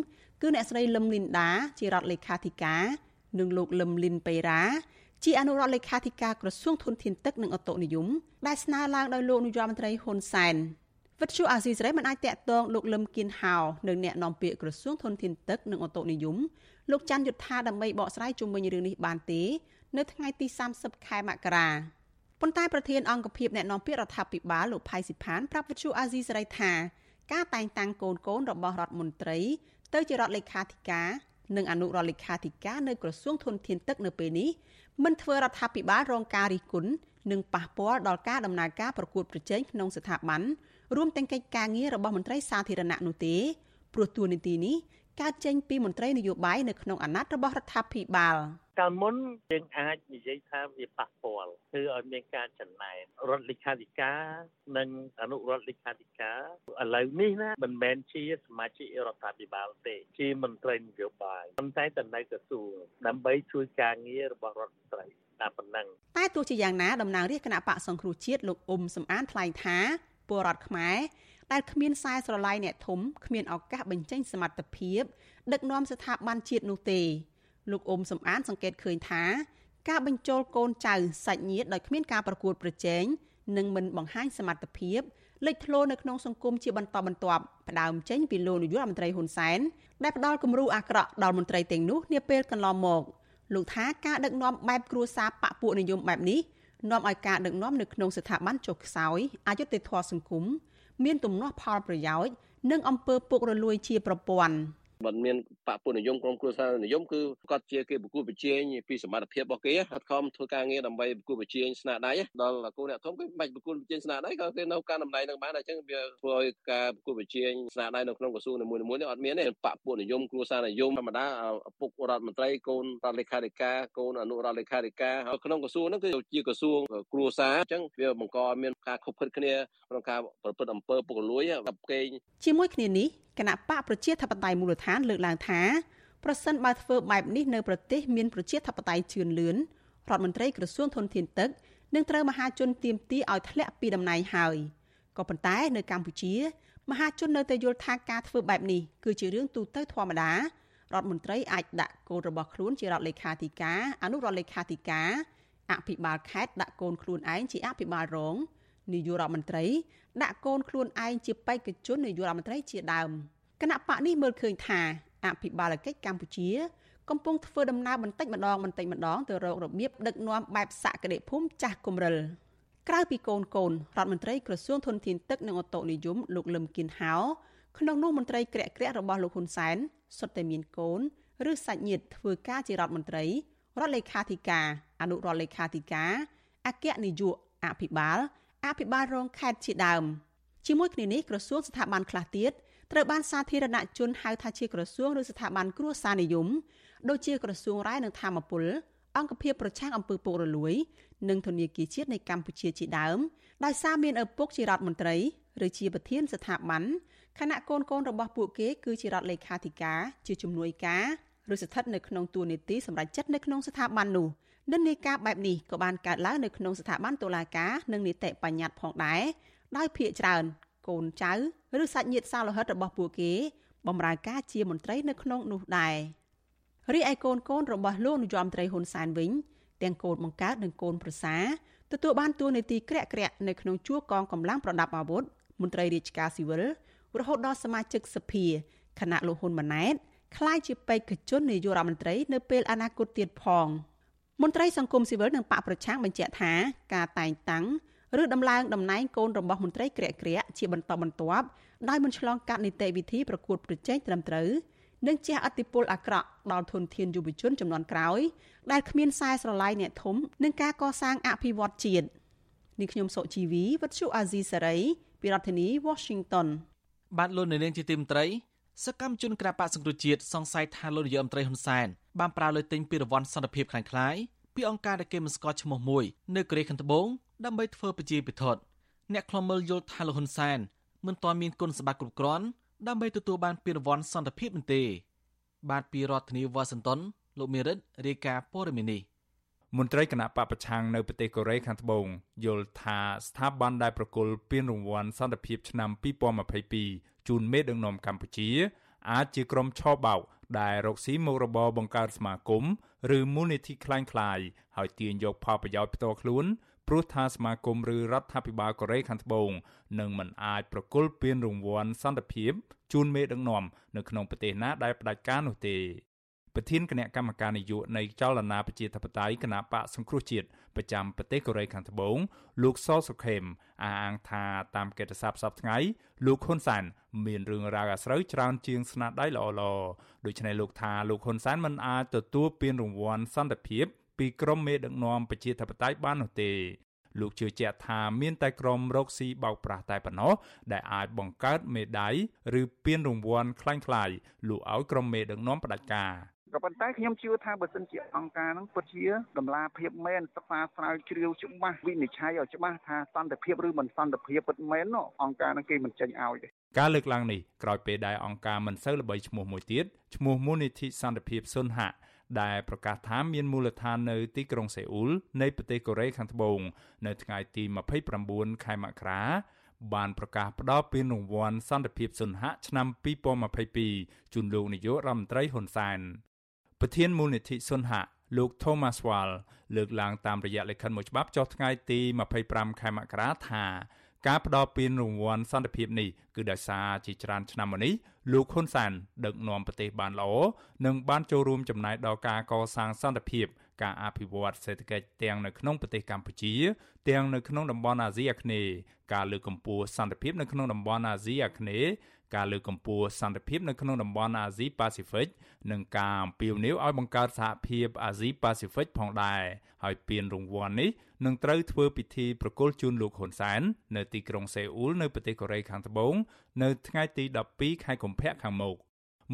គឺអ្នកស្រីលឹមលីនដាជារដ្ឋលេខាធិការនិងលោកលឹមលីនបេរ៉ាជាអនុរដ្ឋលេខាធិការក្រសួងធនធានទឹកនិងអូតូនិយមដែលស្នើឡើងដោយលោកនាយរដ្ឋមន្ត្រីហ៊ុនសែនវិទ្យុអាស៊ីសេរីមិនអាចតាក់ទងលោកលឹមគៀនហៅនៅអ្នកនាំពាក្យក្រសួងធនធានទឹកនិងអូតូនិយមលោកច័ន្ទយុធាដើម្បីបកស្រាយជុំវិញរឿងនេះបានទេ នៅថ្ងៃទី30ខែមករាប៉ុន្តែប្រធានអង្គភិបអ្នកនាំពាក្យរដ្ឋាភិបាលលោកផៃសិផានប្រាប់វិទ្យុអាស៊ីសេរីថា ការតែងតាំងកូនកូនរបស់រដ្ឋមន្ត្រី ទៅជារដ្ឋលេខាធិការនិងអនុរដ្ឋលេខាធិការនៅក្រសួងធនធានទឹកនៅពេលនេះមិនធ្វើរដ្ឋាភិបាលរងការរិះគន់និងប៉ះពាល់ដល់ការដំណើរការប្រកួតប្រជែងក្នុងស្ថាប័នរួមទាំងកិច្ចការងាររបស់មន្ត្រីសាធារណៈនោះទេព្រោះទួលនីតិនេះកើតចេញពីមន្ត្រីនយោបាយនៅក្នុងអាណត្តិរបស់រដ្ឋាភិបាល កាលមុនយើងអាចនិយាយថាវាប៉ះពាល់គឺឲ្យមានការចំណែនរដ្ឋលេខាធិការនិងអនុរដ្ឋលេខាធិការឥឡូវនេះណាមិនមែនជាសមាជិករដ្ឋាភិបាលទេ ជាមន្ត្រីនយោបាយប៉ុន្តែតែនៅក្រសួងដើម្បីជួយការងាររបស់រដ្ឋមន្ត្រីតែប៉ុណ្ណឹងតែទោះជាយ៉ាងណាតំណាងរាជគណៈបកសង្គ្រោះជាតិលោកអ៊ុំសំអានថ្លែងថាពលរដ្ឋខ្មែរដែលគ្មានខ្សែស្រឡាយអ្នកធំគ្មានឱកាសបញ្ចេញសមត្ថភាពដឹកនាំស្ថាប័នជាតិនោះទេ លោកអ៊ុំសំអានសង្កេតឃើញថា ការបញ្ចូលកូនចៅសាច់ញាតិដោយគ្មានការប្រកួតប្រជែងនិងមិនបង្ហាញសមត្ថភាពលេចធ្លោនៅក្នុងសង្គមជាបន្តបន្ទាប់ផ្ដើមចេញពីលោកនាយករដ្ឋមន្ត្រីហ៊ុនសែនដែលផ្ដល់គំរូអាក្រក់ដល់មន្ត្រីទាំងនោះនាពេលកន្លងមកលោកថាការដឹកនាំបែបគ្រួសារបពពួកនិយមបែបនេះនាំឲ្យការដឹកនាំនៅក្នុងស្ថាប័នចុះខ្សោយអយុត្តិធម៌សង្គមមានទំនាស់ផលប្រយោជន៍និងអំពើពុករលួយជាប្រព័ន្ធ មិនមានបពុនិយមក្រុមគ្រួសារនិយមគឺគាត់ជាគេប្រគួតប្រជែងពីសមត្ថភាពរបស់គេអត់ខំធ្វើការងារដើម្បីប្រគួតប្រជែងស្នាដៃដល់គូអ្នកធំគេមិនបាច់ប្រគួតប្រជែងស្នាដៃក៏គេនៅការតំណែងនឹងបានអញ្ចឹងវាធ្វើឲ្យការប្រគួតប្រជែងស្នាដៃនៅក្នុងក្រសួងនីមួយៗនេះអត់មានទេបពុនិយមគ្រួសារនិយមធម្មតាឪពុករដ្ឋមន្ត្រីកូនរដ្ឋលេខាធិការកូនអនុរដ្ឋលេខាធិការហើយក្នុងក្រសួងហ្នឹងគឺជាក្រសួងគ្រួសារអញ្ចឹងវាបង្កឲ្យមានការខុបខិតគ្នាក្នុងការប្រព្រឹត្តអំពើពុករលួយដល់កេងជាមួយគ្នានេះ គណៈបកប្រជាធិបតេយ្យមូលដ្ឋានលើកឡើងថាប្រសិនបើធ្វើបែបនេះនៅប្រទេសមានប្រជាធិបតេយ្យជឿនលឿនរដ្ឋមន្ត្រីក្រសួងធនធានទឹកនឹងត្រូវមហាជនទាមទារឲ្យធ្លាក់ពីតំណែងហើយក៏ប៉ុន្តែនៅកម្ពុជា មហាជននៅតែយល់ថាការធ្វើបែបនេះគឺជារឿងទូទៅធម្មតារដ្ឋមន្ត្រីអាចដាក់កូនរបស់ខ្លួនជារដ្ឋលេខាធិការអនុរដ្ឋលេខាធិការអភិបាលខេត្តដាក់កូនខ្លួនឯងជាអភិបាលរង នាយករដ្ឋមន្ត្រីដាក់កូនខ្លួនឯងជាបេក្ខជននាយករដ្ឋមន្ត្រីជាដើមគណៈបកនេះមើលឃើញថាអភិបាលកិច្ចកម្ពុជា កំពុងធ្វើដំណើរបន្តិចម្ដងបន្តិចម្ដងទៅរករបៀបដឹកនាំបែបសក្តិភូមិចាស់គំរិលក្រៅពីកូនកូនរដ្ឋមន្ត្រីក្រសួងធនធានទឹកនិងអូតូនិយមលោកលឹមគៀនហៅក្នុងនោះមន្ត្រីក្រាក់ក្រាក់របស់លោកហ៊ុនសែនសុទ្ធតែមានកូនឬសាច់ញាតិធ្វើការជារដ្ឋមន្ត្រីរដ្ឋលេខាធិការអនុរដ្ឋលេខាធិការអគ្គនាយកអភិបាល អភិបាលរងខេត្តជាដើមជាមួយគ្នានេះក្រសួងស្ថាប័នខ្លះទៀតត្រូវបានសាធារណជនហៅថាជាក្រសួងឬស្ថាប័នគ្រួសារនិយមដូចជាក្រសួងរាយនឹងធម្មពលអង្គភាពប្រឆាំងអំពើពុករលួយ និងធនាគារជាតិនៃកម្ពុជាជាដើមដោយសារមានឪពុកជារដ្ឋមន្ត្រីឬជាប្រធានស្ថាប័នខណៈកូនកូនរបស់ពួកគេគឺជារដ្ឋលេខាធិការជាជំនួយការឬស្ថិតនៅក្នុងតួនាទីសម្រាប់ចិត្តនៅក្នុងស្ថាប័ននោះ និន្នាការបែបនេះក៏បានកើតឡើងនៅក្នុងស្ថាប័នតុលាការនិងនីតិបញ្ញត្តិផងដែរដោយភាកច្រើន កូនចៅឬសាច់ញាតិសាលោហិតរបស់ពួកគេបម្រើការជាមន្ត្រីនៅក្នុងនោះដែររីឯកូនកូនរបស់លោកនាយរដ្ឋមន្ត្រីហ៊ុនសែនវិញទាំងកូនបង្កើតនិងកូនប្រសាទទួលបានតួនាទីក្រាក់ក្រាក់នៅក្នុងជួរកងកម្លាំងប្រដាប់អាវុធមន្ត្រីរាជការស៊ីវិលរហូតដល់សមាជិកសភាគណៈលោកហ៊ុនម៉ាណែតក្លាយជាបេក្ខជននាយករដ្ឋមន្ត្រីនៅពេលអនាគតទៀតផង មន្ត្រីសង្គមស៊ីវិលនិងបកប្រឆាំងបញ្ជាក់ថាការតែងតាំងឬដំឡើងតំណែងកូនរបស់មន្ត្រីក្រាក់ក្រាក់ជាបន្តបន្ទាប់ដោយមិនឆ្លងកាត់នីតិវិធីប្រកួតប្រជែងត្រឹមត្រូវនិងជះឥទ្ធិពលអាក្រក់ដល់ធនធានយុវជនចំនួនក្រោយដែលគ្មានខ្សែស្រឡាយអ្នកធំនឹងការកសាងអភិវឌ្ឍជាតិនេះខ្ញុំសុជីវីវិទ្យុអាស៊ីសេរីពីរដ្ឋធានី Washington បាទលោកនៅនាងជាទីមត្រីសកម្មជនក្រាបកសង្គ្រោះជាតិសង្ស័យថាលោកនាយរដ្ឋមន្ត្រីហ៊ុនសែន បានប្រើលុយទិញពីរង្វាន់សន្តិភាពខ្លាំងខ្លាយពីអង្គការដែលគេមិនស្គាល់ឈ្មោះមួយនៅកូរ៉េខាងត្បូងដើម្បីធ្វើប្រជាពិធដ្ឋអ្នកខ្លមើលយល់ថាលោកហ៊ុនសែនមិនទាន់មានគុណសម្បត្តិគ្រប់គ្រាន់ដើម្បីទទួលបានពានរង្វាន់សន្តិភាពនោះទេ បាទពីរដ្ឋធានីវ៉ាស៊ីនតោនលោកមេរិតរាយការណ៍ព័ត៌មាននេះមន្ត្រីគណៈបពប្រឆាំងនៅប្រទេសកូរ៉េខាងត្បូងយល់ថាស្ថាប័នដែលប្រគល់ពានរង្វាន់សន្តិភាពឆ្នាំ2022ជូនមេដឹកនាំកម្ពុជា អាចជាក្រុមឆោបបោក ដែលរកស៊ីមុខរបរបង្កើតសមាគមឬមូលនិធិคล้ายៗហើយទាញយកផលប្រយោជន៍ផ្ទាល់ខ្លួនព្រោះថាសមាគមឬរដ្ឋាភិបាលកូរ៉េខាងត្បូងនឹងមិនអាចប្រគល់ពានរង្វាន់សន្តិភាពជូនមេដឹកនាំនៅក្នុងប្រទេសណាដែលផ្ដាច់ការនោះទេ ប្រធានគណៈកម្មការនយោបាយនៃចលនាប្រជាធិបតេយ្យគណៈបកសង្គ្រោះជាតិប្រចាំប្រទេសកូរ៉េខាងត្បូងលោកសសុខេមអះអាងថាតាមកិត្តិស័ព្ទសប្តាហ៍ថ្ងៃលោកហ៊ុនសែនមានរឿងរ៉ាវអាស្រូវច្រើនជាងស្នាដៃល្អៗដូច្នេះលោកថាលោកហ៊ុនសែនមិនអាចទទួលពានរង្វាន់សន្តិភាពពីក្រុមមេដឹកនាំប្រជាធិបតេយ្យបាននោះទេលោកជឿជាក់ថាមានតែក្រុមរកស៊ីបោកប្រាស់តែប៉ុណ្ណោះដែលអាចបង្កើតមេដាយឬពានរង្វាន់คล้ายៗលក់ឲ្យក្រុមមេដឹកនាំផ្ដាច់ការ ក៏ប៉ុន្តែខ្ញុំជឿថាបើសិនជាអង្គការហ្នឹងពិតជាតម្លាភាពមែនសិក្សាស្រាវជ្រាវច្បាស់វិនិច្ឆ័យឲ្យច្បាស់ថាសន្តិភាពឬមិនសន្តិភាពពិតមែនអង្គការហ្នឹងគេមិនចេញឲ្យទេការលើកឡើងនេះក្រោយពេលដែលអង្គការមិនសូវល្បីឈ្មោះមួយទៀតឈ្មោះមូលនិធិសន្តិភាពសុនហៈដែលប្រកាសថាមានមូលដ្ឋាននៅទីក្រុងសេអ៊ូលនៃប្រទេសកូរ៉េខាងត្បូងនៅថ្ងៃទី29ខែមករាបានប្រកាសផ្តល់ពានរង្វាន់សន្តិភាពសុនហៈឆ្នាំ2022ជូនលោកនាយករដ្ឋមន្ត្រីហ៊ុនសែន ប្រធានមូលនិធិសុនហៈលោក Thomas Wall លើកឡើងតាមរយៈលិខិតមួយច្បាប់ចុះថ្ងៃទី25ខែមករាថាការផ្ដល់ពានរង្វាន់សន្តិភាពនេះគឺដោយសារជាច្រើនឆ្នាំមកនេះលោកហ៊ុនសានដឹកនាំប្រទេសបានល្អនិងបានចូលរួមចំណែកដល់ការកសាងសន្តិភាពការអភិវឌ្ឍសេដ្ឋកិច្ចទាំងនៅក្នុងប្រទេសកម្ពុជា ទាំងនៅក្នុងតំបន់អាស៊ីអាគ្នេយ៍ការលើកកម្ពស់សន្តិភាពនៅក្នុងតំបន់អាស៊ីអាគ្នេយ៍ ការលើកកម្ពស់សន្តិភាពនៅក្នុងតំបន់អាស៊ីប៉ាស៊ីហ្វិកនិងការអំពាវនាវឲ្យបង្កើតសហភាពអាស៊ីប៉ាស៊ីហ្វិកផងដែរហើយពានរង្វាន់នេះនឹងត្រូវធ្វើពិធីប្រគល់ជូនលោកហ៊ុនសែននៅទីក្រុងសេអ៊ូលនៅប្រទេសកូរ៉េខាងត្បូងនៅថ្ងៃទី12ខែកុម្ភៈខាងមុខ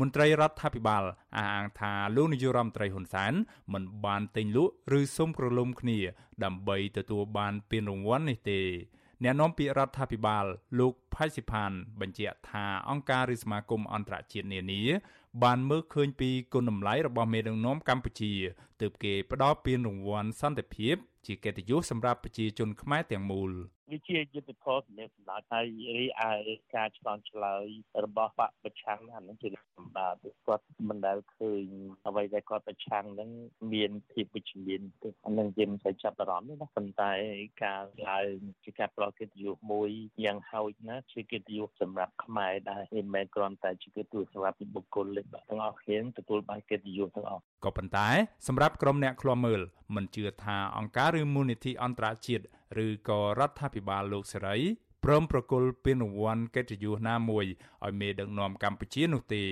មន្ត្រីរដ្ឋាភិបាលអះអាងថាលោកនាយករដ្ឋមន្ត្រីហ៊ុនសែនមិនបានទិញលក់ឬសុំក្រឡុំគ្នា ដើម្បីទទួលបានពានរង្វាន់នេះទេ អ្នកនាំពាក្យរដ្ឋាភិបាលលោកផៃស៊ីផានបញ្ជាក់ថាអង្គការឬសមាគមអន្តរជាតិនានាបានមើលឃើញពីគុណតម្លៃរបស់មេដឹកនាំកម្ពុជាទើបគេផ្ដល់ពានរង្វាន់សន្តិភាព ជាកិត្តិយសសម្រាប់ប្រជាជនខ្មែរទាំងមូលវាជាយុទ្ធធម៌សម្រាប់សម្ដៅហើយរីឯការឆ្លងឆ្លើយរបស់បកប្រឆាំងអានឹងជាសម្ដៅគាត់មិនដែលឃើញអ្វីដែលគាត់ប្រឆាំងនឹងមានភាពវិជ្ជមានទេអានឹងយើងមិនសូវចាប់អារម្មណ៍ទេណាប៉ុន្តែការឡើងជាការប្រកកិត្តិយសមួយយ៉ាងហោចណាជាកិត្តិយសសម្រាប់ខ្មែរដែរមិនមែនគ្រាន់តែជាកិត្តិយសសម្រាប់បុគ្គលទេបាទទាំងអស់គ្នាទទួលបានកិត្តិយសទាំងអស់ក៏ប៉ុន្តែសម្រាប់ក្រុមអ្នកឃ្លាំមើលមិនជឿថាអង្គការឬមូលនិធិអន្តរជាតិឬក៏រដ្ឋាភិបាលលោកសេរីព្រមប្រគល់ពានរង្វាន់កិត្តិយសណាមួយឲ្យមេដឹកនាំកម្ពុជានោះទេ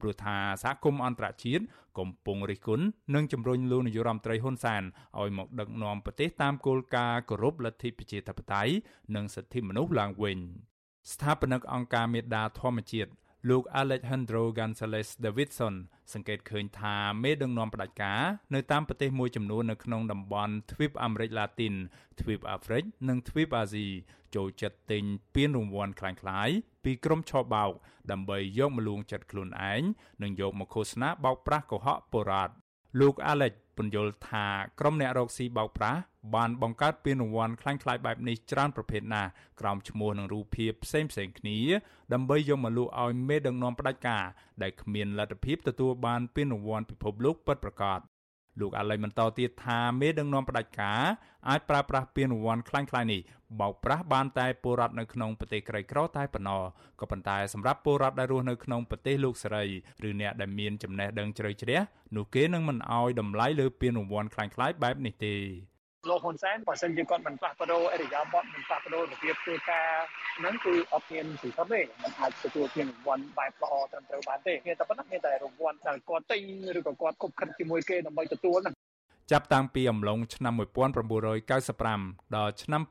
ព្រោះថាសហគមន៍អន្តរជាតិកំពុងរិះគន់និងជំរុញលោកនាយរដ្ឋមន្ត្រីហ៊ុនសែនឲ្យមកដឹកនាំប្រទេសតាមគោលការណ៍គោរពលទ្ធិប្រជាធិបតេយ្យនិងសិទ្ធិមនុស្សឡើងវិញស្ថាបនិកអង្គការមេដាធម្មជាតិ លោក Alejandro Gonzalez Davidson សង្កេតឃើញថាមេដឹកនាំផ្ដាច់ការនៅតាមប្រទេសមួយចំនួននៅក្នុងតំបន់ទ្វីបអាមេរិកឡាទីនទ្វីបអាហ្វ្រិកនិងទ្វីបអាស៊ីចូលចិត្តទិញពានរង្វាន់คล้ายៗពីក្រុមឆោបោកដើម្បីយកមកលួងចិត្តខ្លួនឯងនិងយកមកឃោសនាបោកប្រាស់កុហកបុរាណលោក Alex ពន្យល់ថាក្រុមអ្នករកស៊ីបោកប្រាស់ បានបង្កើតពានរង្វាន់ខ្លាំងខ្លាយបែបនេះច្រើនប្រភេទណាស់ក្រោមឈ្មោះនិងរូបភាពផ្សេងផ្សេងគ្នា ដើម្បីយកមកលក់ឲ្យមេដឹកនាំផ្ដាច់ការដែលគ្មានលទ្ធភាពទទួលបានពានរង្វាន់ពិភពលោកពិតប្រាកដលោកអាឡៃបន្តទៀតថាមេដឹកនាំផ្ដាច់ការអាចប្រើប្រាស់ពានរង្វាន់ខ្លាំងៗនេះបោកប្រាស់បានតែពលរដ្ឋនៅក្នុងប្រទេសក្រីក្រតែប៉ុណ្ណោះក៏ប៉ុន្តែសម្រាប់ពលរដ្ឋដែលរស់នៅក្នុងប្រទេសលោកសេរីឬអ្នកដែលមានចំណេះដឹងជ្រៅជ្រះនោះគេនឹងមិនអោយតម្លៃលើពានរង្វាន់ខ្លាំងៗបែបនេះទេ លោកហ៊ុនសែនបើសិនជាគាត់មិនផ្លាស់ប្ដូរអរិយាប័ត្រមិនផ្លាស់ប្ដូររបៀបធ្វើការហ្នឹងគឺអត់មានសិទ្ធិទេមិនអាចទទួលពានរង្វាន់បែបល្អត្រឹមត្រូវបានទេមានតែប៉ុណ្ណឹងមានតែរង្វាន់ដែលគាត់ទិញឬក៏គាត់គប់ខិតជាមួយគេដើម្បីទទួលហ្នឹងចាប់តាំងពីអំឡុងឆ្នាំ1995ដល់ឆ្នាំ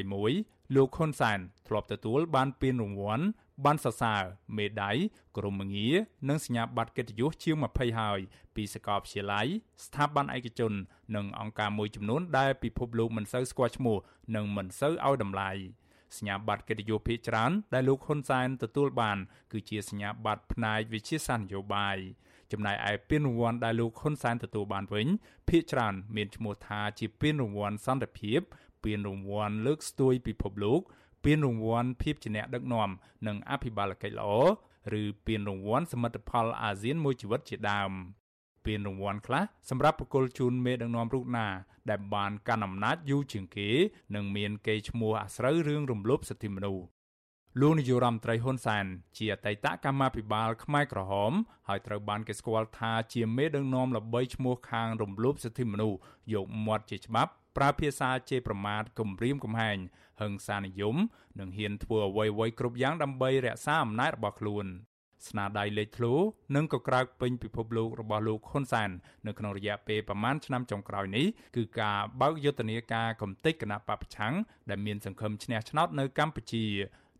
2021លោកហ៊ុនសែនធ្លាប់ទទួលបានពានរង្វាន់ បានសរសើរមេដាយក្រុមងារនិងសញ្ញាបត្រកិត្តិយសជាង20ហើយពីសាកលវិទ្យាល័យស្ថាប័នឯកជន និងអង្គការមួយចំនួនដែលពិភពលោកមិនសូវស្គាល់ឈ្មោះនិងមិនសូវឲ្យតម្លៃសញ្ញាបត្រកិត្តិយសភាគច្រើនដែលលោកហ៊ុនសែនទទួលបាន គឺជាសញ្ញាបត្រផ្នែកវិជាសាស្ត្រនយោបាយចំណែកឯពានរង្វាន់ដែលលោកហ៊ុនសែនទទួលបានវិញភាគច្រើនមានឈ្មោះថាជាពានរង្វាន់សន្តិភាពពានរង្វាន់លើកស្ទួយពិភពលោក ពានរង្វាន់ភាពជាអ្នកដឹកនាំនិងអភិបាលកិច្ចល្អឬពានរង្វាន់សមិទ្ធផលអាស៊ានមួយជីវិតជាដើមពានរង្វាន់ខ្លះសម្រាប់ប្រគល់ជូនមេដឹកនាំរូបណា ដែលបានកាន់អំណាចយូរជាងគេ និងមានកេរ្តិ៍ឈ្មោះអាស្រូវរឿងរំលោភសិទ្ធិមនុស្សលោកនាយរដ្ឋមន្ត្រីហ៊ុនសែនជាអតីតកម្មាភិបាលខ្មែរក្រហមហើយត្រូវបានគេស្គាល់ថាជាមេដឹកនាំល្បីឈ្មោះខាងរំលោភសិទ្ធិមនុស្សយកមាត់ជាច្បាប់ ប្រើភាសាជេរប្រមាថគំរាមកំហែងហិង្សានិយម និងហ៊ានធ្វើអ្វីៗគ្រប់យ៉ាងដើម្បីរក្សាអំណាចរបស់ខ្លួនស្នាដៃលេចធ្លោនិងក៏ក្រើកពេញពិភពលោករបស់លោកហ៊ុនសែននៅក្នុងរយៈពេលប្រមាណឆ្នាំចុងក្រោយនេះគឺការបើកយុទ្ធនាការកំទេចគណៈបពប្រឆាំងដែលមានសង្ឃឹមឈ្នះឆ្នោតនៅកម្ពុជា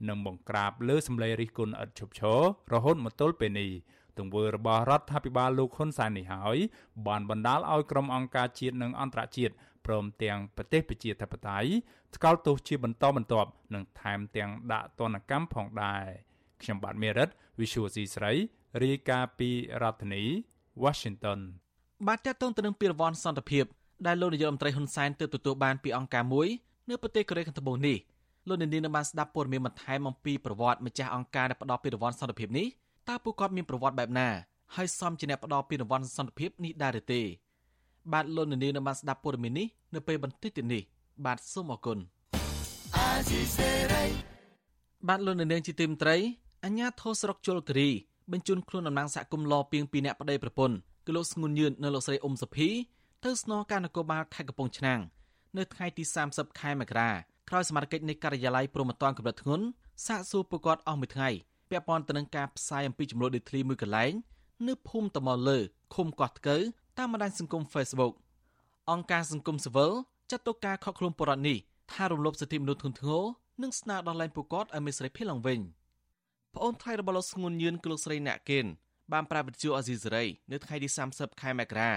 និងបង្ក្រាបលើសម្លេងរិះគន់ឥតឈប់ឈររហូតមកទល់ពេលនេះទង្វើរបស់រដ្ឋាភិបាលលោកហ៊ុនសែននេះហើយបានបណ្ដាលឲ្យក្រុមអង្គការជាតិនិងអន្តរជាតិ ព្រមទាំងប្រទេសប្រជាធិបតេយ្យថ្កោលទោសជាបន្តបន្ទាប់និងថែមទាំងដាក់ទណ្ឌកម្មផងដែរខ្ញុំបាទមេរិត Visual C ស្រីរាយការណ៍ពីរដ្ឋធានី Washington បាទតើតើទៅនឹងពីរវ័នសន្តិភាពដែលលោកនាយករដ្ឋមន្ត្រីហ៊ុនសែនទើបទទួលបានពីអង្គការមួយនៅប្រទេសកូរ៉េខាងត្បូងនេះលោកនាងនឹងបានស្ដាប់ព័ត៌មានបន្ថែមអំពីប្រវត្តិម្ចាស់អង្គការដែលផ្ដល់ពីរវ័នសន្តិភាពនេះតើពួកគាត់មានប្រវត្តិបែបណាហើយសមជាអ្នកផ្ដល់ពីរវ័នសន្តិភាពនេះដែរឬទេ បាទលោកនាងនឹងបានស្ដាប់ព័ត៌មាននេះនៅពេលបន្តិចទៀតនេះបាទសូមអរគុណបាទលោកនាងជាទីមត្រីអញ្ញាធោស្រុកជលគិរីបញ្ជូនខ្លួនតំណាងសហគមន៍លពីងពីអ្នកប្តីប្រពន្ធគឺលោកស្ងួនញឿននៅលោកស្រីអ៊ុំសុភីទៅស្នងការនគរបាលខេត្តកំពង់ឆ្នាំងនៅថ្ងៃទី30ខែមករាក្រោយសមាជិកនៃការិយាល័យព្រមត្តនកម្រិតធ្ងន់សាកសួរពួកគាត់អស់មួយថ្ងៃពាក់ព័ន្ធទៅនឹងការផ្សាយអំពីចំនួនដីធ្លីមួយកន្លែងនៅភូមិតមលើឃុំកោះថ្កូវ តាមបណ្ដាញសង្គម Facebook អង្គការសង្គមស៊ីវិលចាត់ទុកការខកខ្លួនបរិវត្តនេះថារំលោភសិទ្ធិមនុស្សធ្ងន់ធ្ងរនិងស្នើដល់លែងពួកគាត់ឲ្យមានសេរីភាពឡើងវិញប្អូនថ្លៃរបស់លោកស្ងួនញឿនគឺលោកស្រីណាក់កេនបានប្រាប់វិទ្យុអាស៊ីសេរីនៅថ្ងៃទី30ខែមករា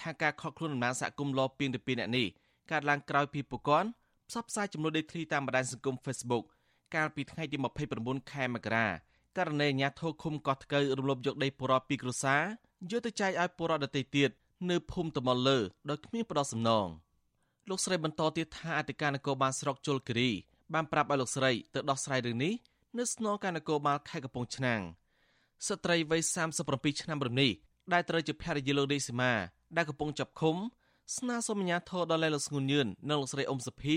ថាការខកខ្លួនដំណើរសហគមន៍លពីងទៅពីអ្នកនេះកើតឡើងក្រោយពីពួកគាត់ផ្សព្វផ្សាយចំនួនដេកឃ្លីតាមបណ្ដាញសង្គម Facebook កាលពីថ្ងៃទី29ខែមករា ករណីអាញាធរឃុំកោះថ្កូវរំលោភយកដីពលរដ្ឋពីគ្រួសារយកទៅចែកឲ្យពលរដ្ឋដទៃទៀតនៅភូមិតមលលើដោយគ្មានផ្ដោតសំណងលោកស្រីបន្តទៀតថាអធិការនគរបាលស្រុកជលគិរីបានប្រាប់ឲ្យលោកស្រីទៅដោះស្រាយរឿងនេះនៅស្នងការនគរបាលខេត្តកំពង់ឆ្នាំងស្ត្រីវ័យ37ឆ្នាំរំនេះដែលត្រូវជាភរិយាលោកដេស៊ីម៉ាដែលកំពុងចាប់ឃុំស្នើសុំអាជ្ញាធរដល់លោកស្ងួនញឿននិងលោកស្រីអ៊ុំសុភី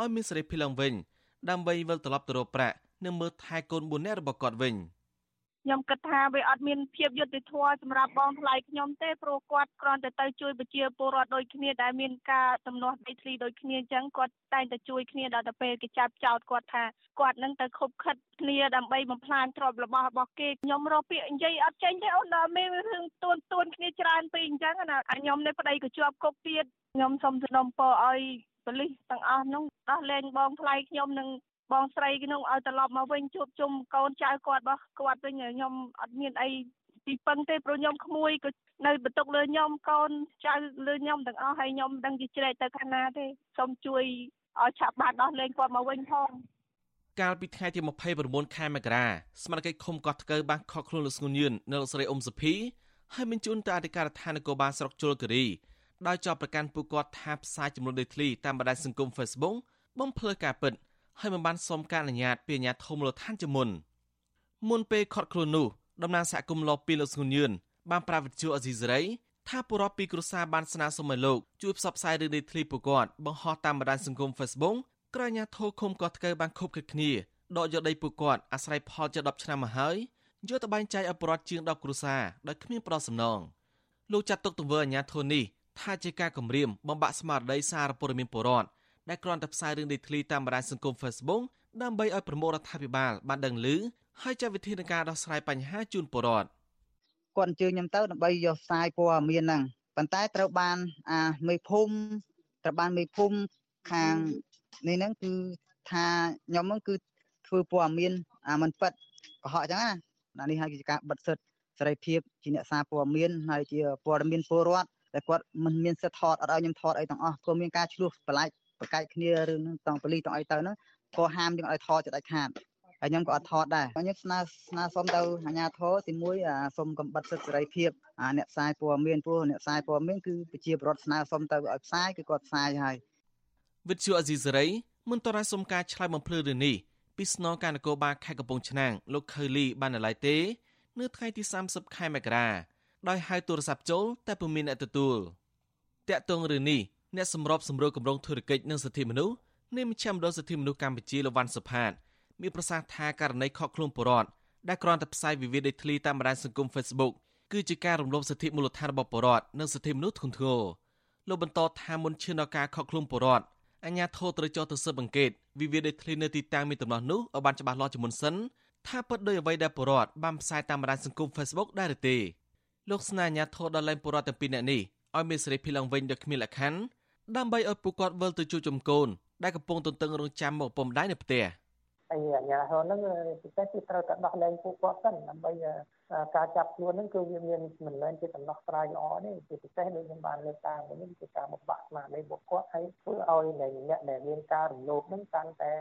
ឲ្យមានសេរីភាពឡើងវិញដើម្បីវិលត្រឡប់ទៅរកប្រាក់ និងមើលថែកូន4នាក់របស់គាត់វិញ។ខ្ញុំគិតថាវាអត់មានភាពយុត្តិធម៌សម្រាប់បងថ្លៃខ្ញុំទេព្រោះគាត់គ្រាន់តែទៅជួយប្រជាពលរដ្ឋដូចគ្នាដែលមានការទំនាស់ដីធ្លីដូចគ្នាអញ្ចឹងគាត់តែងតែជួយគ្នាដល់ទៅពេលគេចាប់ចោតគាត់ថាគាត់នឹងទៅខົບខិតគ្នាដើម្បីបំផ្លាញទ្រព្យរបស់របស់គេខ្ញុំរកពាក្យនិយាយអត់ចេញទេអូនដល់មានរឿងទួនទួនគ្នាច្រើនពេកអញ្ចឹងណាខ្ញុំនៅប្តីក៏ជាប់គុកទៀតខ្ញុំសូមសនំពរឲ្យប៉ូលីសទាំងអស់នោះដោះលែងបងថ្លៃខ្ញុំនឹង បងស្រីខ្ញុំឲ្យត្រឡប់មកវិញជួបជុំកូនចៅគាត់របស់គាត់វិញខ្ញុំអត់មានអីពីពឹងទេព្រោះខ្ញុំក្មួយក៏នៅបន្ទុកលើខ្ញុំកូនចៅលើខ្ញុំទាំងអស់ហើយខ្ញុំមិនដឹងជាជ្រែកទៅខាងណាទេសូមជួយឲ្យឆាប់បានដោះលែងគាត់មកវិញផងកាលពីថ្ងៃទី29ខែមករាសមាជិកឃុំកោះថ្កូវបានខកខ្លួនលោកស្ងួនញឿននៅលោកស្រីអ៊ុំសុភីហើយបញ្ជូនទៅអធិការដ្ឋាននគរបាលស្រុកជលគិរីដោយចោទប្រកាន់ពួកគាត់ថាផ្សាយចំនួនដីធ្លីតាមបណ្ដាញសង្គម Facebook បំភ្លឺការពិត ហើយមិនបានសុំការអនុញ្ញាតពីអាជ្ញាធរមូលដ្ឋានជាមុនមុនពេលខត់ខ្លួននោះតំណាងសហគមន៍លពីលោកស្ងួនញឿនបានប្រាវិទ្យាអេស៊ីសេរីថាពលរដ្ឋពីគ្រួសារបានស្នើសុំឲ្យលោកជួយផ្សព្វផ្សាយរឿងដីធ្លីពួកគាត់បង្ហោះតាមបណ្ដាញសង្គម Facebook ក្រោយអាជ្ញាធរឃុំកោះថ្កូវបានខົບខិតគ្នាដកយកដីពួកគាត់អាស្រ័យផលជា10ឆ្នាំមកហើយយកទៅបែងចែកឲ្យពលរដ្ឋជាង10គ្រួសារដោយគ្មានប្រសំណងលោកចាត់ទុកទង្វើអាជ្ញាធរនេះថាជាការគំរាមបំបាក់ស្មារតីសារព័ត៌មានពលរដ្ឋ ដែលគ្រាន់តែផ្សាយរឿងដីធ្លីតាមបណ្ដាញសង្គម Facebook ដើម្បីឲ្យប្រមូលរដ្ឋាភិបាលបានដឹងឮហើយចាត់វិធានការដោះស្រាយបញ្ហាជូនពលរដ្ឋគាត់អញ្ជើញខ្ញុំទៅដើម្បីយកផ្សាយព័ត៌មានហ្នឹងប៉ុន្តែត្រូវបានអាមេភូមិត្រូវបានមេភូមិខាងនេះហ្នឹងគឺថាខ្ញុំហ្នឹងគឺធ្វើព័ត៌មានអាមិនប៉ិតកុហកអញ្ចឹងណានេះហើយគឺជាការបិទសិទ្ធសេរីភាពជាអ្នកសារព័ត៌មានហើយជាព័ត៌មានពលរដ្ឋតែគាត់មិនមានសិទ្ធថតអត់ឲ្យខ្ញុំថតអីទាំងអស់ព្រោះមានការឆ្លោះបន្លាច់ ប្រកែកគ្នារឿងហ្នឹងតង់ប៉ូលីសតង់អីទៅហ្នឹងក៏ហាមយើងឲ្យថតចិត្តដាច់ខាតហហើយខ្ញុំក៏អត់ថតដែរខ្ញុំស្នើស្នើសុំទៅអាជ្ញាធរទីមួយសុំកំបិតសិទ្ធិសេរីភាពអាអ្នកផ្សាយព័ត៌មានព្រោះអ្នកផ្សាយព័ត៌មានគឺប្រជាពលរដ្ឋស្នើសុំទៅឲ្យផ្សាយគឺគាត់ផ្សាយហើយវិទ្យុអេស៊ីសេរីមិនតរសុំការឆ្លើយបំភ្លឺរឿងនេះពីស្នងការនគរបាលខេត្តកំពង់ឆ្នាំងលោកខឺលីបាននៅឡើយទេនៅថ្ងៃទី30ខែមករាដោយហៅទូរស័ព្ទចូលតែពុំមានអ្នកទទួលតាក់ទងរឿងនេះ អ្នកសម្របសម្រួលគម្រោងធុរកិច្ចនិងសិទ្ធិមនុស្សនៃមជ្ឈមណ្ឌលសិទ្ធិមនុស្សកម្ពុជាលវ៉ាន់សុផាតមានប្រសាសន៍ថាករណីខកខ្លួនបរដ្ឋដែលគ្រាន់តែផ្សាយវិវាទដីធ្លីតាមបណ្ដាញសង្គម Facebook គឺជាការរំលោភសិទ្ធិមូលដ្ឋានរបស់បរដ្ឋនិងសិទ្ធិមនុស្សធ្ងន់ធ្ងរលោកបន្តថាមុនឈានដល់ការខកខ្លួនបរដ្ឋអញ្ញាធិត្រូវចោទទៅស៊ើបអង្កេតវិវាទដីធ្លីនៅទីតាំងមានដំណោះនោះឲ្យបានច្បាស់លាស់ជាមុនសិនថាពិតដោយអ្វីដែលបរដ្ឋបានផ្សាយតាមបណ្ដាញសង្គម Facebook ដែរឬទេលោកស្នើអាញាធរដល់លែងបរដ្ឋទាំងពីរនាក់នេះឲ្យមានសេរីភាពឡើងវិញដោយគ្មានលក្ខខណ្ឌ ដើម្បីឲ្យពួកគាត់វិលទៅជួបជុំកូនដែលកំពុងទន្ទឹងរង់ចាំមកពុំដៃនៅផ្ទះហើយអាជ្ញាធរហ្នឹងពិសេសគឺត្រូវតែដោះលែងពួកគាត់សិនដើម្បី ការចាប់ខ្លួនហ្នឹងគឺវាមានមិនមែនជាដំណោះស្រាយល្អទេជាពិសេសដូចខ្ញុំបានលើកតាមនេះគឺការបំបាក់ស្មារតីពួកគាត់ហើយធ្វើឲ្យអ្នកដែលមានការរំលោភហ្នឹងកាន់តែ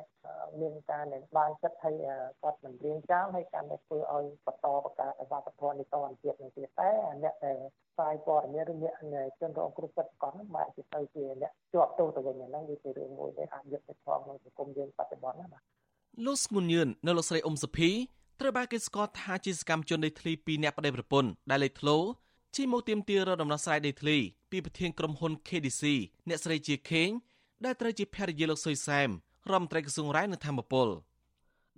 មានការដែលបានចិត្តហើយគាត់មិនរៀងចាលហើយកាន់តែធ្វើឲ្យបន្តបង្កើតវប្បធម៌នេះតទៅទៀតនឹងទៀតតែអ្នកដែលផ្សាយព័ត៌មានឬអ្នកជនរងគ្រោះចិត្តកង់ហ្នឹងបែរជាទៅជាអ្នកជាប់ទោសទៅវិញហ្នឹងវាជារឿងមួយដែលអាចយកទៅផងក្នុងសង្គមយើងបច្ចុប្បន្នណាបាទលោកស្ងួនញឿននៅលោកស្រីអ៊ុំសុភី ត្រូវបានគេស្គាល់ថាជាសកម្មជនដីធ្លីពីរនាក់ប្តីប្រពន្ធដែលលេចធ្លោជិះមកទៀមទារដំណោះស្រាយដីធ្លីពីប្រធានក្រុមហ៊ុន KDC អ្នកស្រីជាខេងដែលត្រូវជាភរិយាលោកសុយសែមរដ្ឋមន្ត្រីក្រសួងរាយនឹងធម្មពល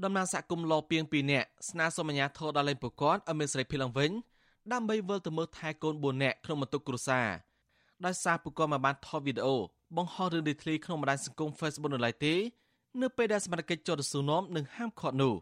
ដំណាងសហគមន៍លពីងពីរនាក់ស្នើសុំអាជ្ញាធរដល់លែងប្រកាសឲ្យមានសេរីភាពឡើងវិញដើម្បីវិលទៅមើលថែកូន4នាក់ក្នុងបន្ទុកគ្រួសារដោយសារពួកគាត់មកបានថតវីដេអូបង្ហោះរឿងដីធ្លីក្នុងបណ្ដាញសង្គម Facebook នៅឡើយទេ នៅពេលដែលសមាជិកចុះទៅសួរនាំនិងហាមឃាត់នោះ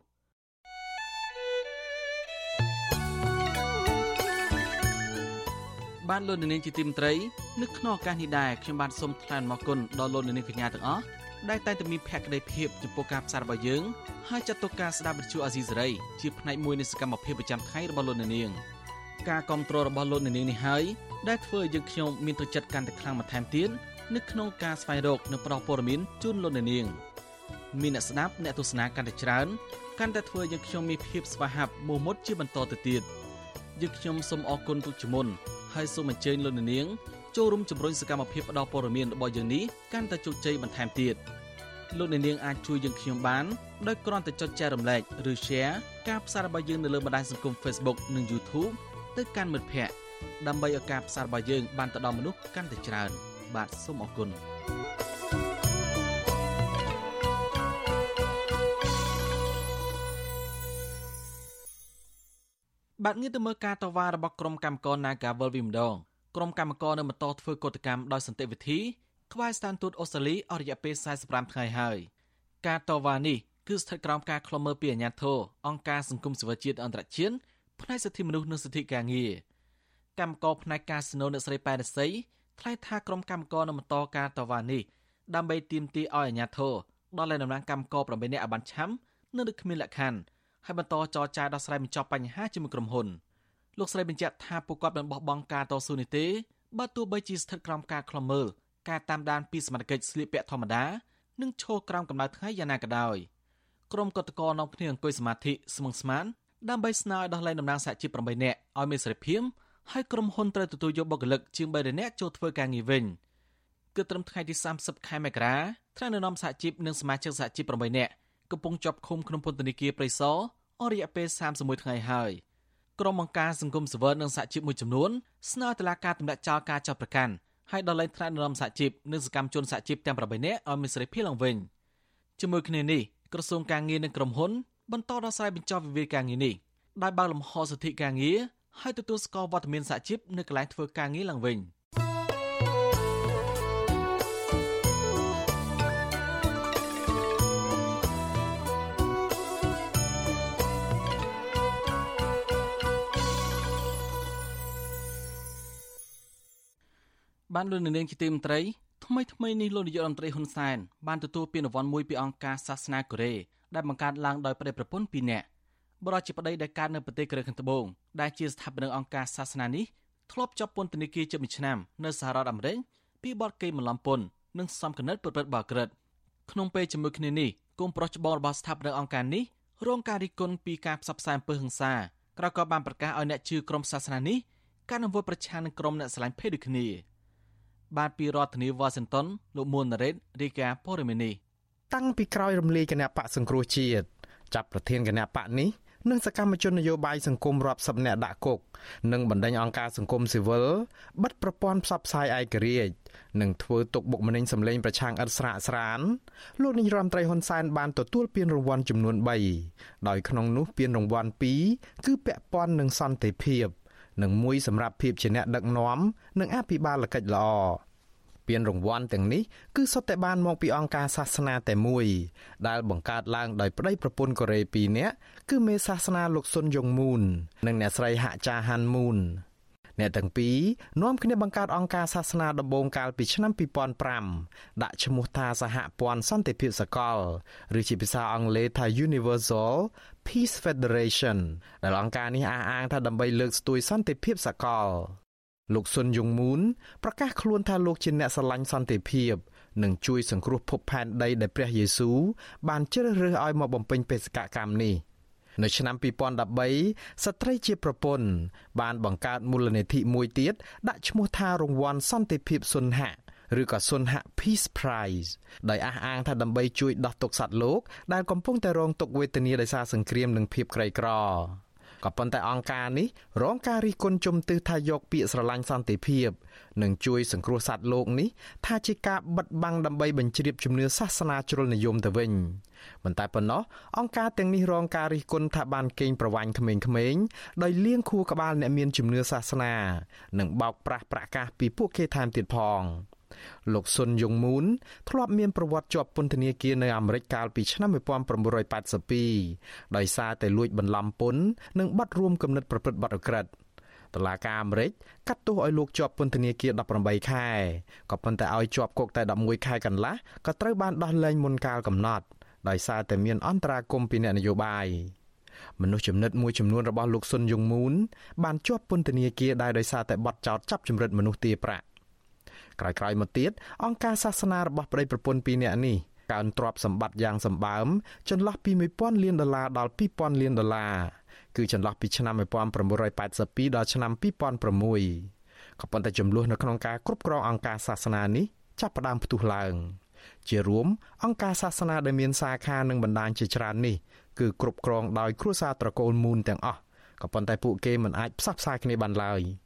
បានលោកនាងជាទីមត្រីនៅក្នុងឱកាសនេះដែរខ្ញុំបានសូមថ្លែងអំណរគុណដល់លោកនាងកញ្ញាទាំងអស់ដែលតែងតែមានភក្ដីភាពចំពោះការផ្សាយរបស់យើងហើយចាត់ទុកការស្ដាប់វិទ្យុអាស៊ីសេរីជាផ្នែកមួយនៃសកម្មភាពប្រចាំថ្ងៃរបស់លោកនាងការគ្រប់គ្រងរបស់លោកនាងនេះហើយដែលធ្វើឲ្យយើងខ្ញុំមានទឹកចិត្តកាន់តែខ្លាំងបន្ថែមទៀតនៅក្នុងការស្វែងរកនិងប្រោសព័ត៌មានជូនលោកនាងមានអ្នកស្ដាប់អ្នកទស្សនាកាន់តែច្រើនកាន់តែធ្វើឲ្យយើងខ្ញុំមានភាពស្វាហាប់មោះមុតជាបន្តទៅទៀតយើងខ្ញុំសូមអរគុណទុកជាមុន ហើយសូមអញ្ជើញលោកនាងចូលរួមជំរុញសកម្មភាពផ្តល់ព័ត៌មានរបស់យើងនេះកាន់តែជោគជ័យបន្ថែមទៀតលោកនាងអាចជួយយើងខ្ញុំបានដោយគ្រាន់តែចុចចែករំលែកឬ Share ការផ្សាយរបស់យើងនៅលើបណ្ដាញសង្គម Facebook និង YouTube ទៅកាន់មិត្តភ័ក្តិដើម្បីឲ្យការផ្សាយរបស់យើងបានទៅដល់មនុស្សកាន់តែច្រើន បាទសូមអរគុណ បាទងាកទៅមើលការតវ៉ារបស់ក្រុមកម្មករ Nagawal វិញម្ដងក្រុមកម្មករនៅបន្តធ្វើកតកម្មដោយសន្តិវិធីថ្វាយស្ថានទូតអូស្ត្រាលីអស់រយៈពេល45ថ្ងៃហើយការតវ៉ានេះគឺស្ថិតក្រោមការឃ្លាំមើលពីអាជ្ញាធរអង្គការសង្គមស៊ីវិលជាតិអន្តរជាតិផ្នែកសិទ្ធិមនុស្សនិងសិទ្ធិការងារកម្មករផ្នែកកាស៊ីណូអ្នកស្រីប៉ែរស័យថ្លែងថាក្រុមកម្មករនៅបន្តការតវ៉ានេះដើម្បីទាមទារឲ្យអាជ្ញាធរដល់លែងតំណាងកម្មករ8នាក់ឲ្យបានឆាំនៅនឹងគ្មានលក្ខខណ្ឌ ហើយបន្តចរចាដោះស្រាយបញ្ចប់បញ្ហាជាមួយក្រុមហ៊ុនលោកស្រីបញ្ជាក់ថាពួកគាត់មិនបោះបង់ការតស៊ូនេះទេបើទោះបីជាស្ថិតក្រោមការខ្លំមើលការតាមដានពីសមត្ថកិច្ចស្លៀកពាក់ធម្មតានិងឈរក្រោមកម្ដៅថ្ងៃយ៉ាងណាក៏ដោយក្រុមកតកនាំគ្នាអង្គុយសមាធិស្មឹងស្មានដើម្បីស្នើឲ្យដោះលែងតំណាងសហជីព8នាក់ឲ្យមានសេរីភាពហើយក្រុមហ៊ុនត្រូវទទួលយកបុគ្គលិកជាង3នាក់ចូលធ្វើការងារវិញគឺត្រឹមថ្ងៃទី30ខែមករាថ្នាក់ដឹកនាំសហជីពនិងសមាជិកសហជីព8នាក់ កំពុងជាប់ឃុំក្នុងពន្ធនាគារព្រៃសរអស់រយៈពេល31ថ្ងៃហើយក្រុមអង្គការសង្គមស៊ីវិលនិងសហជីពមួយចំនួនស្នើតុលាការទម្លាក់ចោលការចាប់ប្រកាន់ហើយដល់លែងថ្នាក់ដឹកនាំសហជីពនិងសកម្មជនសហជីពទាំង8នាក់ឲ្យមានសេរីភាពឡើងវិញជាមួយគ្នានេះក្រសួងការងារនិងក្រុមហ៊ុនបន្តដោះស្រាយបញ្ចប់វិវាទការងារនេះដោយបើកលំហសិទ្ធិការងារហើយទទួលស្គាល់វត្តមានសហជីពនៅកន្លែងធ្វើការងារឡើងវិញ។ បានលោកនាងជាទីមន្ត្រីថ្មីថ្មីនេះលោកនាយករដ្ឋមន្ត្រីហ៊ុនសែនបានទទួលពានរង្វាន់មួយពីអង្គការសាសនាកូរ៉េដែលបង្កើតឡើងដោយប្តីប្រពន្ធពីរនាក់បរិយាជាប្តីដែលកើតនៅប្រទេសកូរ៉េខាងត្បូងដែលជាស្ថាបនិកអង្គការសាសនានេះធ្លាប់ជាប់ពន្ធនាគារជិត1ឆ្នាំនៅសហរដ្ឋអាមេរិកពីបទកេរបន្លំពន្ធនិងសំគណិតប្រព្រឹត្តបទក្រិតក្នុងពេលជាមួយគ្នានេះគុំប្រុសច្បងរបស់ស្ថាបនិកអង្គការនេះរងការរិះគន់ពីការផ្សព្វផ្សាយអំពើហិង្សាក្រៅក៏បានប្រកាសឲ្យអ្នកជឿក្រុមសាសនានេះការនវត្តប្រឆាំងនឹងក្រុមអ្នកស្រឡាញ់ភេទដូចគ្នា បាទពីរដ្ឋធានីវ៉ាស៊ីនតោនលោកមួនណារ៉េតរាយការណ៍ព័ត៌មាននេះតាំងពីក្រោយរំលាយគណៈបកសង្គ្រោះជាតិចាប់ប្រធានគណៈបកនេះនិងសកម្មជននយោបាយសង្គមរាប់សិបនាក់ដាក់គុកនិងបណ្ដេញអង្គការសង្គមស៊ីវិលបិទប្រព័ន្ធផ្សព្វផ្សាយឯករាជ្យនិងធ្វើទុកបុកម្នេញសម្លេងប្រឆាំងឥតស្រាកស្រានលោកនាយរដ្ឋមន្ត្រីហ៊ុនសែនបានទទួលពានរង្វាន់ចំនួន3ដោយក្នុងនោះពានរង្វាន់2គឺពាក់ព័ន្ធនឹងសន្តិភាព និងមួយសម្រាប់ភាពជាអ្នកដឹកនាំនិងអភិបាលកិច្ចល្អពានរង្វាន់ទាំងនេះគឺសុទ្ធតែបានមកពីអង្គការសាសនាតែមួយ ដែលបង្កើតឡើងដោយប្តីប្រពន្ធកូរ៉េ2នាក់គឺមេសាសនាលោកស៊ុនយ៉ុងមូន និងអ្នកស្រីហាក់ចាហាន់មូនអ្នកទាំងពីរនាំគ្នាបង្កើតអង្គការសាសនាដំបូងកាលពីឆ្នាំ2005ដាក់ឈ្មោះថាសហព័ន្ធសន្តិភាពសកល ឬជាភាសាអង់គ្លេសថា Universal Peace Federation ដែលអង្គការនេះអះអាងថាដើម្បីលើកស្ទួយសន្តិភាពសកលលោកស៊ុនយងមូនប្រកាសខ្លួនថាលោកជាអ្នកស្រឡាញ់សន្តិភាពនិងជួយសង្គ្រោះភពផែនដីដែលព្រះយេស៊ូវបានជ្រើសរើសឲ្យមកបំពេញបេសកកម្មនេះនៅឆ្នាំ2013ស្ត្រីជាប្រពន្ធបានបង្កើតមូលនិធិមួយទៀតដាក់ឈ្មោះថារង្វាន់សន្តិភាពសុនហៈ ឬក៏សុនហៈ Peace Prize ដោយអះអាងថាដើម្បីជួយដោះទុក្ខសត្វលោកដែលកំពុងតែរងទុក្ខវេទនាដោយសារសង្គ្រាមនិងភាពក្រីក្រក៏ប៉ុន្តែអង្គការនេះរងការរិះគន់ជំទាស់ថាយកពាក្យស្រឡាញ់សន្តិភាពនិងជួយសង្គ្រោះសត្វលោកនេះថាជាការបិទបាំងដើម្បីបញ្ជ្រាបជំនឿសាសនាជ្រុលនិយមទៅវិញមិនតែប៉ុណ្ណោះអង្គការទាំងនេះរងការរិះគន់ថាបានកេងប្រវ័ញ្ចក្មេងៗដោយលៀងខួរក្បាលអ្នកមានជំនឿសាសនា និងបោកប្រាស់ប្រាក់កាសពីពួកគេថែមទៀតផង។ លោកស៊ុនយងមូនធ្លាប់មានប្រវត្តិជាប់ពន្ធនាគារនៅអាមេរិកកាលពីឆ្នាំ1982ដោយសារតែលួចបន្លំពន្ធនិងបាត់រួមគំនិតប្រព្រឹត្តបទអក្រិតតឡាការអាមេរិកកាត់ទោសឲ្យលោកជាប់ពន្ធនាគារ18ខែក៏ប៉ុន្តែឲ្យជាប់គុកតែ11ខែកន្លះក៏ត្រូវបានដោះលែងមុនកាលកំណត់ដោយសារតែមានអន្តរាគមន៍ពីអ្នកនយោបាយមនុស្សចំណិតមួយចំនួនរបស់លោកស៊ុនយងមូនបានជាប់ពន្ធនាគារដែរដោយសារតែបទចោទចាប់ចម្រិតមនុស្សទាប្រាក់ ក្រោយៗមកទៀតអង្គការសាសនារបស់ប្តីប្រពន្ធពីរនាក់នេះកើនទ្រព្យសម្បត្តិយ៉ាងសម្បើមចន្លោះពី1000លានដុល្លារដល់2000លានដុល្លារគឺចន្លោះពីឆ្នាំ1982ដល់ឆ្នាំ2006ក៏ប៉ុន្តែចំនួននៅក្នុងការគ្រប់គ្រងអង្គការសាសនានេះចាប់ផ្ដើមផ្ទុះឡើងជារួមអង្គការសាសនាដែលមានសាខានិងបណ្ដាញជាច្រើននេះគឺគ្រប់គ្រងដោយគ្រួសារត្រកូលមូនទាំងអស់ក៏ប៉ុន្តែពួកគេមិនអាចផ្សះផ្សាគ្នាបានឡើយ។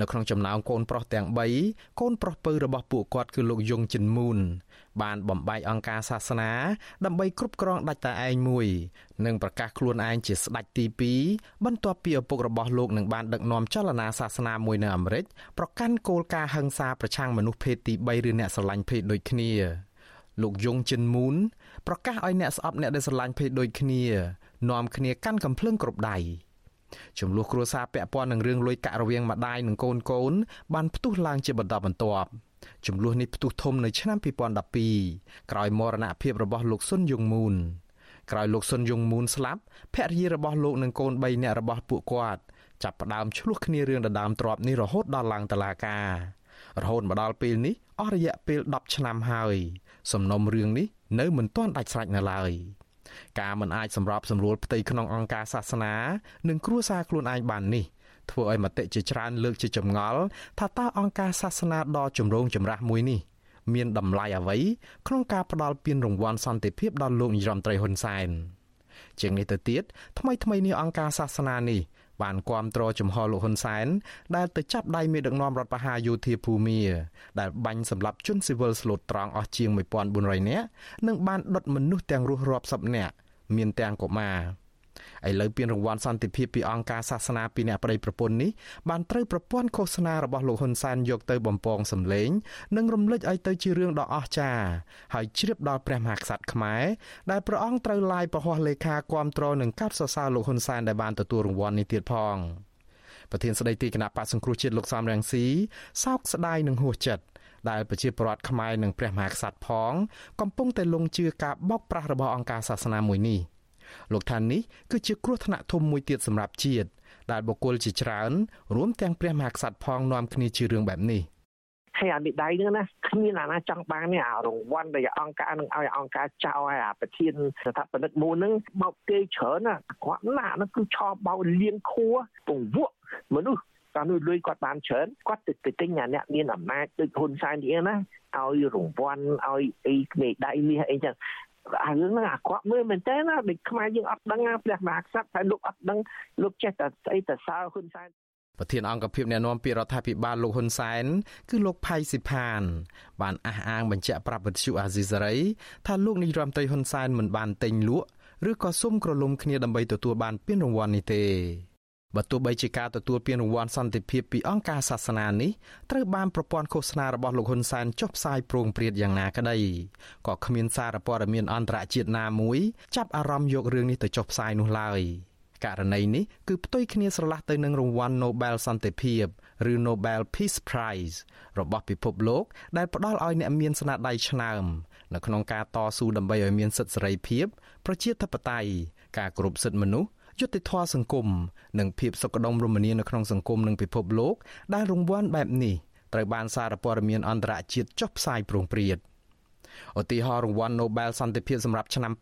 នៅក្នុងចំណោមកូនប្រុសទាំង3កូនប្រុសពៅរបស់ពួកគាត់គឺលោកយងចិនមូនបានបំបែកអង្គការសាសនា ដើម្បីគ្រប់គ្រងដាច់តែឯងមួយនិងប្រកាសខ្លួនឯងជាស្ដេចទី2បន្ទាប់ពីឪពុករបស់លោកនឹងបានដឹកនាំចលនាសាសនាមួយនៅអាមេរិកប្រកាន់គោលការណ៍ហិង្សាប្រឆាំងមនុស្សភេទទី3ឬអ្នកស្រឡាញ់ភេទដូចគ្នាលោកយងចិនមូនប្រកាសឲ្យអ្នកស្អប់អ្នកដែលស្រឡាញ់ភេទដូចគ្នានាំគ្នាកាន់កំភ្លើងគ្រប់ដៃ ចំនួនគ្រួសារពាក់ព័ន្ធនឹងរឿងលុយកាក់រវាងម្ដាយនិងកូនកូនបានផ្ទុះឡើងជាបន្តបន្ទាប់ចំនួននេះផ្ទុះធំនៅឆ្នាំ2012ក្រោយមរណភាពរបស់លោកស៊ុនយុងមូនក្រោយលោកស៊ុនយុងមូនស្លាប់ភរិយារបស់លោកនិងកូន3នាក់របស់ពួកគាត់ចាប់ផ្ដើមឆ្លោះគ្នារឿងដណ្ដើមទ្រព្យនេះរហូតដល់ឡើងតុលាការរហូតមកដល់ពេលនេះអស់រយៈពេល10ឆ្នាំហើយសំណុំរឿងនេះនៅមិនទាន់ដាច់ស្រេចនៅឡើយ។ ការមិនអាចសម្របសម្រួលផ្ទៃក្នុងអង្គការសាសនា និងគ្រួសារខ្លួនឯងបាននេះធ្វើឲ្យមតិជាច្រើនលើកជាចម្ងល់ថាតើអង្គការសាសនាដ៏ចម្រូងចម្រាសមួយនេះមានតម្លៃអ្វីក្នុងការផ្ដល់ពានរង្វាន់សន្តិភាពដល់លោកនាយរដ្ឋមន្ត្រីហ៊ុនសែនជាងនេះទៅទៀតថ្មីថ្មីនេះអង្គការសាសនានេះ បានគាំទ្រចំហលោកហ៊ុនសែនដែលទៅចាប់ដៃមេដឹកនាំរដ្ឋបហាយោធាភូមាដែលបាញ់សម្លាប់ជនស៊ីវិលស្លូតត្រង់អស់ជាង1400នាក់និងបានដុតមនុស្សទាំងរស់រាប់សិបនាក់មានទាំងកុមារ ឥឡូវពានរង្វាន់សន្តិភាពពីអង្គការសាសនាពីអ្នកប្តីប្រពន្ធនេះបានត្រូវប្រព័ន្ធឃោសនារបស់លោកហ៊ុនសែនយកទៅបំពងសម្លេង និងរំលេចឲ្យទៅជារឿងដ៏អស្ចារ្យហើយជ្រាបដល់ព្រះមហាក្សត្រខ្មែរដែលព្រះអង្គត្រូវឡាយប្រហោះលេខាគាំទ្រនិងកាត់សរសើរលោកហ៊ុនសែនដែលបានទទួលរង្វាន់នេះទៀតផងប្រធានស្ដីទីគណៈបកសង្គ្រោះជាតិលោកសំរងស៊ីសោកស្ដាយនិងហួសចិត្តដែលប្រជាពលរដ្ឋខ្មែរនិងព្រះមហាក្សត្រផង កំពុងតែលងជឿការបោកប្រាស់របស់អង្គការសាសនាមួយនេះ លោកថានេះគឺជាគ្រោះថ្នាក់ធំមួយទៀតសម្រាប់ជាតិដែលបុគ្គលជាច្រើនរួមទាំងព្រះមហាក្សត្រផងនាំគ្នាជឿរឿងបែបនេះហើយអាមេដៃហ្នឹងណាគ្មានអាណាចង់បាននេះអារង្វាន់ដែលអង្គការនឹងឲ្យអង្គការចៅឲ្យអាប្រធានស្ថាបនិកមួយហ្នឹងបោកគេច្រើនណាគាត់ណាហ្នឹងគឺឆោបោលៀងខួរពងវក់មនុស្សតាមនោះលុយគាត់បានច្រើនគាត់ទៅទិញអាអ្នកមានអំណាចដូចហ៊ុនសែននេះណាឲ្យរង្វាន់ឲ្យអីមេដៃមាសអីចឹង អារឿងហ្នឹងអាក្រក់មើលមែនតើណាដូចខ្មែរយើងអត់ដឹងណាព្រះមហាក្សត្រតែលោកអត់ដឹងលោកចេះតែស្អីតែសើហ៊ុនសែនប្រធានអង្គភិបអ្នកណែនាំពាក្យរដ្ឋាភិបាលលោកហ៊ុនសែនគឺលោកផៃស៊ីផាន បានអះអាងបញ្ជាក់ប្រាប់វិទ្យុអាស៊ីសេរីថាលោកនាយរដ្ឋមន្ត្រីហ៊ុនសែនមិនបានទិញលក់ឬក៏សុំក្រឡុំគ្នាដើម្បីទទួលបានពានរង្វាន់នេះទេ បើទោះបីជាការទទួលពានរង្វាន់សន្តិភាពពីអង្គការសាសនានេះត្រូវបានប្រព័ន្ធឃោសនារបស់លោកហ៊ុនសែនចុះផ្សាយប្រងព្រាតយ៉ាងណាក្តីក៏គ្មានសារព័ត៌មានអន្តរជាតិណាមួយចាប់អារម្មណ៍យករឿងនេះទៅចុះផ្សាយនោះឡើយករណីនេះគឺផ្ទុយគ្នាស្រឡះទៅនឹងរង្វាន់ Nobel សន្តិភាពឬ Nobel Peace Prize របស់ពិភពលោក ដែលផ្ដល់ឲ្យអ្នកមានស្នាដៃឆ្នើមនៅក្នុងការតស៊ូដើម្បីឲ្យមានសិទ្ធិសេរីភាព ប្រជាធិបតេយ្យការគោរពសិទ្ធិមនុស្ស យុត្តិធម៌សង្គមនិងភាពសុខដុមរមនានៅក្នុងសង្គមនិងពិភពលោកដែលរង្វាន់បែបនេះត្រូវបានសារព័ត៌មានអន្តរជាតិចុះផ្សាយប្រងព្រាតឧទាហរណ៍រង្វាន់ Nobel សន្តិភាពសម្រាប់ឆ្នាំ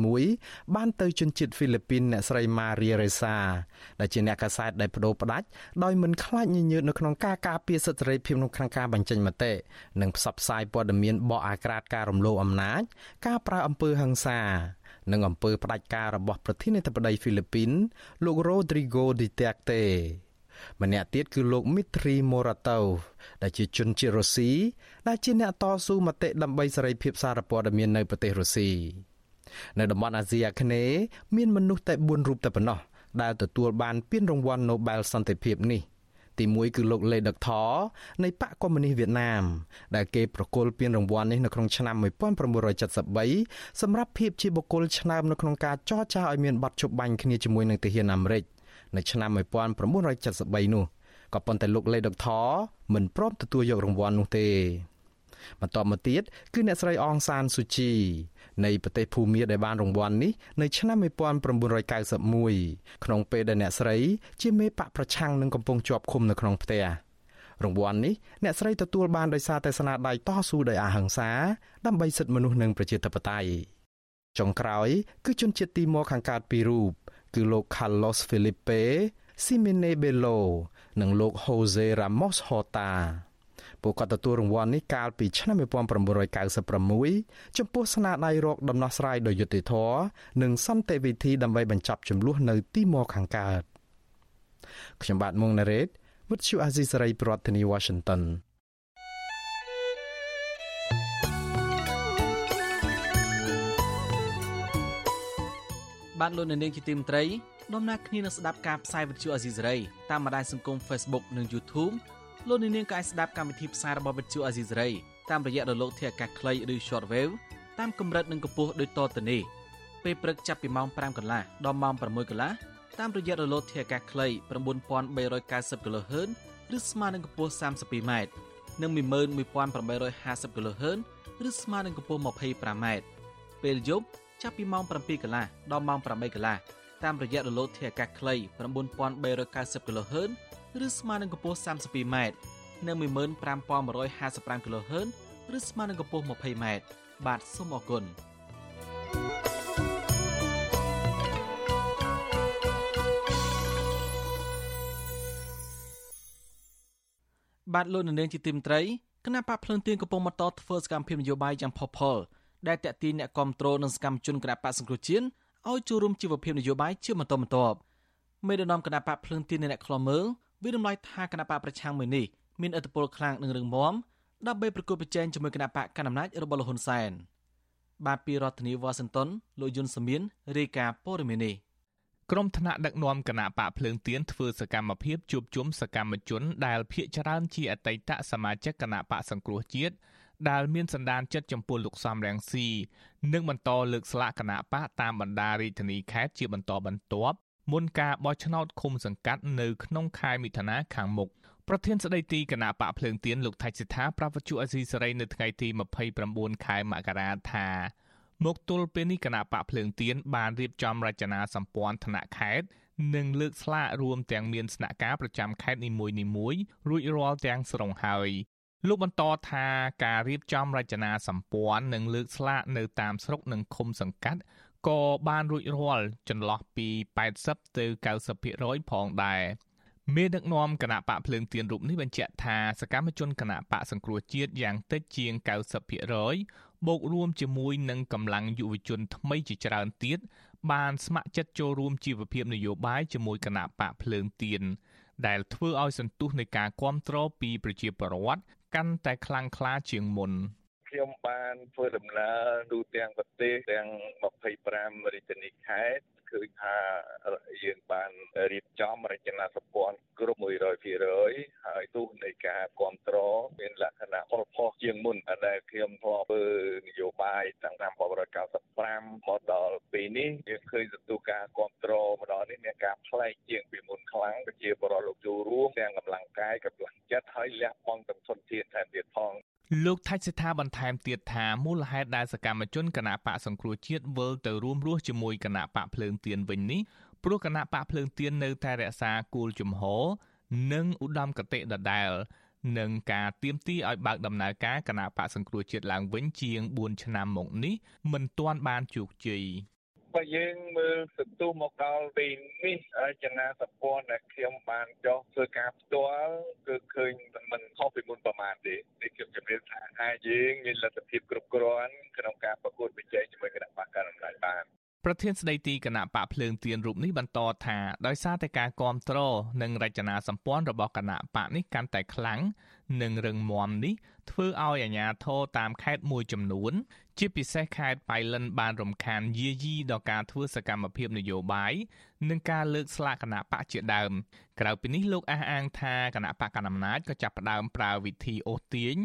2021បានទៅជនជាតិហ្វីលីពីនអ្នកស្រី Maria Ressa ដែលជាអ្នកកាសែតដែលបដូរផ្ដាច់ដោយមិនខ្លាចញញើតនៅក្នុងការការពារសិទ្ធិសេរីភាពក្នុងខាងការបញ្ចេញមតិនិងផ្សព្វផ្សាយព័ត៌មានបកអាក្រាតការរំលោភអំណាច ការប្រើអំពើហិង្សា និងអំពើផ្ដាច់ការរបស់ប្រធានាធិបតីហ្វីលីពីន លោក Rodrigo Duterte ម្នាក់ទៀតគឺលោក Mitri Moratov ដែលជាជនជាតិរុស្ស៊ីដែលជាអ្នកតស៊ូមតិដើម្បីសេរីភាពសារព័ត៌មាននៅប្រទេសរុស្ស៊ីនៅតំបន់អាស៊ីអាគ្នេយ៍មានមនុស្សតែ4រូបតែប៉ុណ្ណោះដែលទទួលបានពានរង្វាន់ Nobel សន្តិភាពនេះ ទី1គឺលោកលេដកថនៃបកកុម្មុយនីសវៀតណាម ដែលគេប្រគល់ពានរង្វាន់នេះនៅក្នុងឆ្នាំ1973សម្រាប់ភាពជាបុគ្គលឆ្នើមនៅក្នុងការចរចាឲ្យមានបទជប់បាញ់គ្នាជាមួយនឹងទាហានអាមេរិកនៅឆ្នាំ1973នោះក៏ប៉ុន្តែលោកលេដុកថមិនព្រមទទួលយករង្វាន់នោះទេ បន្តមកទៀតគឺអ្នកស្រីអងសានស៊ូជីនៃប្រទេសភូមាដែលបានរង្វាន់នេះនៅឆ្នាំ1991ក្នុងពេលដែលអ្នកស្រីជាមេបកប្រឆាំងនឹងកំពុងជាប់ឃុំនៅក្នុងផ្ទះរង្វាន់នេះអ្នកស្រីទទួលបានដោយសារតែស្នាដៃតស៊ូដោយអហិង្សាដើម្បីសិទ្ធិមនុស្សនិងប្រជាធិបតេយ្យចុងក្រោយ គឺជនជាតិទីម៉ូខាងកើតពីររូបគឺលោក Carlos Felipe Simene Belo និងលោក Jose Ramos Horta ពួកគាត់ទទួលរង្វាន់នេះកាលពីឆ្នាំ1996ចំពោះស្នាដៃរកដំណោះស្រាយដោយយុត្តិធម៌និងសន្តិវិធីដើម្បីបញ្ចប់ចំនួននៅទីម៉ូខាងកើតខ្ញុំបាទមុងណារ៉េត With you Aziz Saray ប្រធានាធិបតី Washington បាទលោកនាងជាទីមត្រីដំណើរគ្នានឹងស្ដាប់ការផ្សាយវិទ្យុអាស៊ីសេរីតាមបណ្ដាញសង្គម Facebook និង YouTube លោកនាងក៏អាចស្ដាប់កម្មវិធីផ្សាយរបស់វិទ្យុអាស៊ីសេរីតាមរយៈរលកធាតុអាកាសខ្លីឬ Shortwave តាមកម្រិតនិងកម្ពស់ដូចតទៅនេះពេលព្រឹកចាប់ពីម៉ោង5កន្លះដល់ម៉ោង6កន្លះតាមរយៈរលកធាតុអាកាសខ្លី9390 kHz ឬស្មើនឹងកម្ពស់ 32m និង11850 kHz ឬស្មើនឹងកម្ពស់ 25m ពេលយប់ចាប់ពីម៉ោង7កន្លះដល់ម៉ោង8កន្លះតាមរយៈរលកធាតុអាកាសខ្លី9390 kHz ឬស្មើនឹងកម្ពស់ 32m និង15155 kHz ឬស្មើនឹងកម្ពស់ 20m បាទសូមអរគុណបាទលោកនាងជាទីមត្រីគណៈបកភ្លើងទៀនកំពុងបន្តធ្វើសកម្មភាពនយោបាយយ៉ាងផុសផុលដែលតាក់ទាញអ្នកគ្រប់គ្រងនិងសកម្មជនគណៈបកសង្គ្រោះជាតិឲ្យចូលរួមជីវភាពនយោបាយជាបន្តបន្ទាប់មេដឹកនាំគណៈបកភ្លើងទៀនអ្នកខ្លំមើល វិរំលាយថាគណៈបកប្រឆាំងមួយនេះមានឥទ្ធិពលខ្លាំងនឹងរឿងមមដើម្បីប្រកួតប្រជែងជាមួយគណៈបកកណ្ដាលអំណាចរបស់លោកហ៊ុនសែនបាទពីរដ្ឋធានីវ៉ាស៊ីនតោនលោកយុនសាមៀនរាយការណ៍ព័ត៌មាននេះក្រុមថ្នាក់ដឹកនាំគណៈបកភ្លើងទៀនធ្វើសកម្មភាពជួបជុំសកម្មជនដែលភ ieck ច្រើនជាអតីតសមាជិកគណៈបកសង្គ្រោះជាតិដែលមានសន្តានចិត្តចំពោះលោកសំរងស៊ីនិងបន្តលើកស្លាកគណៈបកតាមបណ្ដារាជធានីខេត្តជាបន្តបន្ទាប់ មុនការបោះឆ្នោតឃុំសង្កាត់នៅក្នុងខែមិថុនាខាងមុខប្រធានស្ដីទីគណៈបកភ្លើងទៀនលោកថៃសិដ្ឋាប្រាប់វិទ្យុអេស៊ីសេរីនៅថ្ងៃទី29ខែមករាថាមកទល់ពេលនេះគណៈបកភ្លើងទៀនបានរៀបចំរចនាសម្ព័ន្ធថ្នាក់ខេត្តនិងលើកស្លាករួមទាំងមានស្នាក់ការប្រចាំខេត្តនីមួយៗរួចរាល់ទាំងស្រុងហើយលោកបន្តថាការរៀបចំរចនាសម្ព័ន្ធនិងលើកស្លាកនៅតាមស្រុកនិងឃុំសង្កាត់ ក៏បានរួចរាល់ចន្លោះពី80ទៅ90%ផងដែរមេដឹកនាំគណៈបកភ្លើងទៀនរូបនេះបញ្ជាក់ថាសកម្មជនគណៈបកសង្គ្រោះជាតិយ៉ាងតិចជាង90%បូករួមជាមួយនឹងកម្លាំងយុវជនថ្មីជាច្រើនទៀតបានស្ម័គ្រចិត្តចូលរួមជីវភាពនយោបាយជាមួយគណៈបកភ្លើងទៀនដែលធ្វើឲ្យសន្ទុះនៃការគ្រប់គ្រងពីប្រជាពលរដ្ឋកាន់តែខ្លាំងក្លាជាងមុន ខ្ញុំបានធ្វើដំណើរទូទាំងប្រទេសទាំង25រាជធានីខេត្តឃើញថាយើងបានរៀបចំរចនាសម្ព័ន្ធគ្រប់100%ហើយទោះនៃការគ្រប់គ្រងមានលក្ខណៈផលផុសជាងមុនដែលខ្ញុំធ្លាប់ធ្វើនយោបាយតាំងពី1995មកដល់ពេលនេះយើងឃើញសន្ទុះការគ្រប់គ្រងមកដល់នេះមានការផ្លែកជាងពីមុនខ្លាំងប្រជាពលរដ្ឋលោកចូលរួមទាំងកម្លាំងកាយកម្លាំងចិត្តហើយលះបង់ទាំងធនធានថែមទៀតផង លោកថាច់សិដ្ឋាបន្ថែមទៀតថាមូលហេតុដែលសកម្មជនគណៈបកសង្គ្រោះជាតិវិលទៅរួមរស់ជាមួយគណៈបកភ្លើងទៀនវិញនេះព្រោះគណៈបកភ្លើងទៀននៅតែរក្សាគោលជំហរនិងឧត្តមគតិដដែលនឹងការទៀមទីឲ្យបើកដំណើរការគណៈបកសង្គ្រោះជាតិឡើងវិញជាង4ឆ្នាំមកនេះមិនទាន់បានជោគជ័យ បើយើងមើលសន្ទុះមកដល់ពេលនេះចនាសម្ព័ន្ធដែលខ្ញុំបានចុះធ្វើការផ្ទាល់គឺឃើញមិនខុសពីមុនប្រមាណទេនេះខ្ញុំជម្រាបថាអាចយើងមានលទ្ធភាពគ្រប់គ្រាន់ក្នុងការប្រកួតប្រជែងជាមួយគណៈបកកណ្ដាលអំណាចបានប្រធានស្ដីទីគណៈបកភ្លើងទៀនរូបនេះបន្តថាដោយសារតែការគ្រប់គ្រងនិងរចនាសម្ព័ន្ធរបស់គណៈបកនេះកាន់តែខ្លាំងនិងរឹងមាំនេះធ្វើឲ្យអាជ្ញាធរតាមខេត្តមួយចំនួន ជាពិសេសខេត្តបៃលិនបានរំខានយាយីដល់ការធ្វើសកម្មភាពនយោបាយនិងការលើកស្លាកគណៈបកជាដើម ក្រៅពីនេះលោកអះអាងថាគណៈបកកណ្ដាលអំណាចក៏ចាប់ផ្ដើមប្រើវិធីអូសទាញ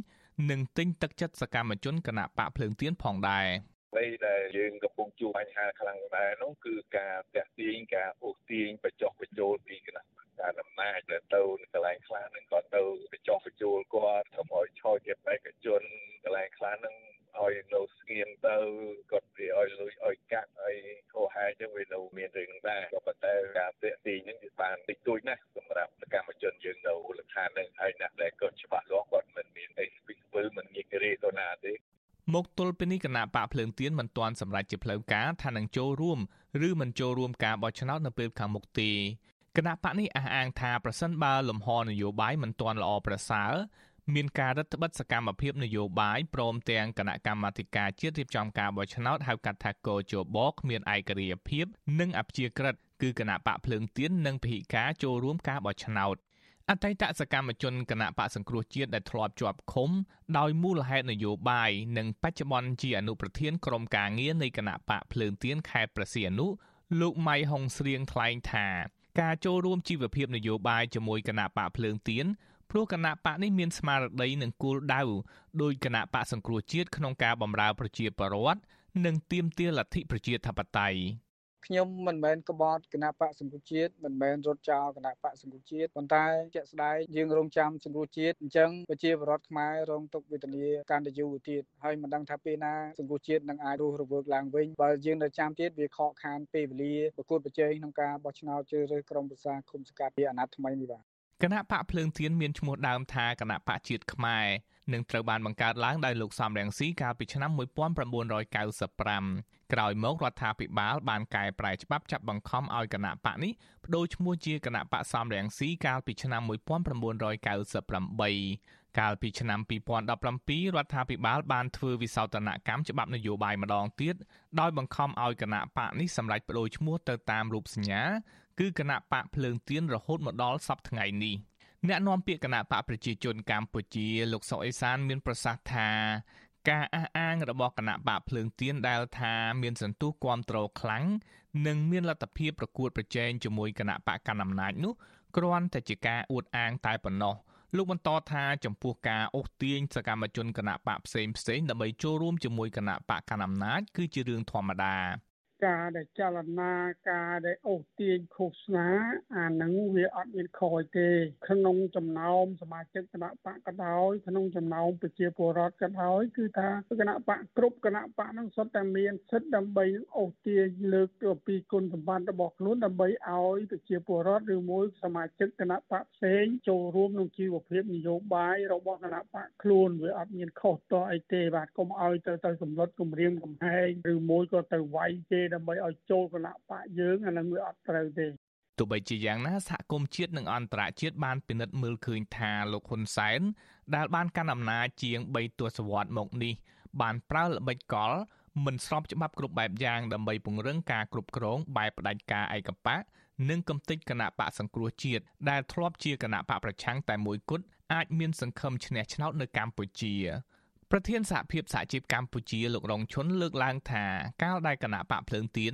និងទិញទឹកចិត្តសកម្មជនគណៈបកភ្លើងទៀនផងដែរអ្វីដែលយើងកំពុងជួបបញ្ហាខ្លាំងដែរនោះគឺការតាក់ទាញការអូសទាញបញ្ចុះបញ្ចូលពីគណៈការអំណាចទៅទៅកន្លែងខ្លះនឹងក៏ទៅបញ្ចុះបញ្ចូលគាត់ធ្វើឲ្យឆោជាបេក្ខជនកន្លែងខ្លះនឹង ឲ្យនៅស្ងៀមទៅគាត់វាឲ្យលុយឲ្យកាក់ឲ្យខោហែចឹងវានៅមានរឿងដែរក៏ប៉ុន្តែការតាក់ទាញនឹងវាបានតិចតួចណាស់សម្រាប់សកម្មជនយើងនៅលក្ខខណ្ឌនឹងហើយអ្នកដែលគាត់ច្បាស់លាស់គាត់មិនមានអីស្ពីស្ពិលមិនងាយរេទៅណាទេមកទល់ពេលនេះគណៈបកភ្លើងទៀនមិនទាន់សម្រេចជាផ្លូវការថានឹងចូលរួមឬមិនចូលរួមការបោះឆ្នោតនៅពេលខាងមុខទេគណៈបកនេះអះអាងថាប្រសិនបើលំហនយោបាយមិនទាន់ល្អប្រសើរ មានការរដ្ឋបិទសកម្មភាពនយោបាយព្រមទាំងគណៈកម្មាធិការជាតិរៀបចំការបោះឆ្នោតហៅកាត់ថាកោជបគ្មានឯករាជ្យភាព និងអព្យាក្រឹតគឺគណៈបកភ្លើងទៀននិងពិការចូលរួមការបោះឆ្នោតអតីតសកម្មជនគណៈបកសង្គ្រោះជាតិដែលធ្លាប់ជាប់ឃុំដោយមូលហេតុនយោបាយនិងបច្ចុប្បន្នជាអនុប្រធានក្រុមការងារនៃគណៈបកភ្លើងទៀនខេត្តព្រះសីហនុលោកម៉ៃហុងស្រៀងថ្លែងថា ការចូលរួមជីវភាពនយោបាយជាមួយគណៈបកភ្លើងទៀន ព្រោះគណៈបកនេះមានស្មារតីនិងគោលដៅដោយគណៈបកសង្គ្រោះជាតិក្នុងការបម្រើប្រជាពលរដ្ឋនិងទាមទារលទ្ធិប្រជាធិបតេយ្យខ្ញុំមិនមែនក្បត់គណៈបកសង្គ្រោះជាតិមិនមែនរត់ចោលគណៈបកសង្គ្រោះជាតិប៉ុន្តែជាក់ស្ដែងយើងរងចាំសង្គ្រោះជាតិអញ្ចឹងប្រជាពលរដ្ឋខ្មែររងទុក្ខវេទនាកាន់តែយូរទៀតហើយមិនដឹងថាពេលណាសង្គ្រោះជាតិនឹងអាចរស់រវើកឡើងវិញបើយើងនៅចាំទៀតវាខកខានពេលវេលាប្រកួតប្រជែងក្នុងការបោះឆ្នោតជ្រើសរើសក្រុមប្រឹក្សាគុំសង្កាត់ពីអាណត្តិថ្មីនេះបាទ គណៈបកភ្លើងទៀនមានឈ្មោះដើមថាគណៈបកជាតិខ្មែរនឹងត្រូវបានបង្កើតឡើងដោយលោកសំរងស៊ីកាលពីឆ្នាំ1995ក្រោយមករដ្ឋាភិបាលបានកែប្រែច្បាប់ចាប់បង្ខំឲ្យគណៈបកនេះបដូរឈ្មោះជាគណៈបកសំរងស៊ីកាលពីឆ្នាំ1998កាលពីឆ្នាំ2017រដ្ឋាភិបាលបានធ្វើវិសោធនកម្មច្បាប់នយោបាយម្ដងទៀតដោយបង្ខំឲ្យគណៈបកនេះសម្រេចបដូរឈ្មោះទៅតាមរូបសញ្ញា គឺគណៈបកភ្លើងទៀនរហូតមកដល់សប្តាហ៍ថ្ងៃនេះអ្នកនាំពាក្យគណៈបកប្រជាជនកម្ពុជាលោកសុកអេសានមានប្រសាសន៍ថាការអះអាងរបស់គណៈបកភ្លើងទៀនដែលថាមានសន្ទុះគាំទ្រខ្លាំងនិងមានលទ្ធភាពប្រកួតប្រជែងជាមួយគណៈបកកណ្ដាលអំណាចនោះគ្រាន់តែជាការអួតអាងតែប៉ុណ្ណោះលោកបន្តថាចំពោះការអូសទាញសកម្មជនគណៈបកផ្សេងផ្សេងដើម្បីចូលរួមជាមួយគណៈបកកណ្ដាលអំណាចគឺជារឿងធម្មតា ការដែលចលនាការដែលអូសទាញឃោសនាអានឹងវាអត់មានខយទេ ក្នុងចំណោមសមាជិកគណៈបកក៏ដោយក្នុងចំណោមប្រជាពលរដ្ឋក៏ដោយគឺថាគណៈបកគ្រប់គណៈបកនឹងសុទ្ធតែមានសិទ្ធិដើម្បីអូសទាញលើកទៅពីគុណសម្បត្តិរបស់ខ្លួនដើម្បីឲ្យប្រជាពលរដ្ឋឬមួយសមាជិកគណៈបកផ្សេងចូលរួមក្នុងជីវភាពនយោបាយរបស់គណៈបកខ្លួនវាអត់មានខុសតអីទេបាទកុំឲ្យទៅទៅសម្លុតគម្រាមកំហែងឬមួយក៏ទៅវាយគេដើម្បីឲ្យចូលគណៈបកយើងអានឹងវាអត់ត្រូវទេទោះបីជាយ៉ាងណាសហគមន៍ជាតិនិងអន្តរជាតិបានពិនិត្យមើលឃើញថាលោកហ៊ុនសែនដែលបានកាន់អំណាចជាង3ទសវត្សរ៍មកនេះ បានប្រើល្បិចកលមិនស្របច្បាប់គ្រប់បែបយ៉ាងដើម្បីពង្រឹងការគ្រប់គ្រងបែបផ្ដាច់ការឯកបកនិងកំទេចគណៈបកសង្គ្រោះជាតិដែលធ្លាប់ជាគណៈបកប្រឆាំងតែមួយគត់អាចមានសង្ឃឹមឈ្នះឆ្នោតនៅកម្ពុជា ប្រធានសហភាពសហជីពកម្ពុជាលោករងឈុនលើកឡើងថាកាលដែលគណៈបកភ្លើងទៀន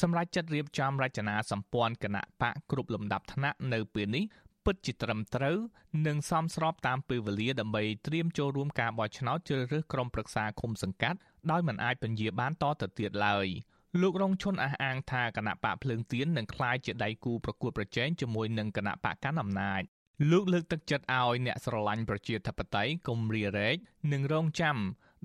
សម្រាប់ចាត់រៀបចំរចនាសម្ព័ន្ធគណៈបកគ្រប់លំដាប់ថ្នាក់នៅពេលនេះពិតជាត្រឹមត្រូវនិងសមស្របតាមពេលវេលាដើម្បីត្រៀមចូលរួមការបោះឆ្នោតជ្រើសរើសក្រុមប្រឹក្សាឃុំសង្កាត់ដោយមិនអាចពន្យាបានតទៅទៀតឡើយលោករងឈុនអះអាងថាគណៈបកភ្លើងទៀននឹងក្លាយជាដៃគូប្រកួតប្រជែងជាមួយនឹងគណៈបកកណ្ដាលអំណាច លោកលើកទឹកចិត្តឲ្យអ្នកស្រឡាញ់ប្រជាធិបតេយ្យកុំរារែកនិងរងចាំ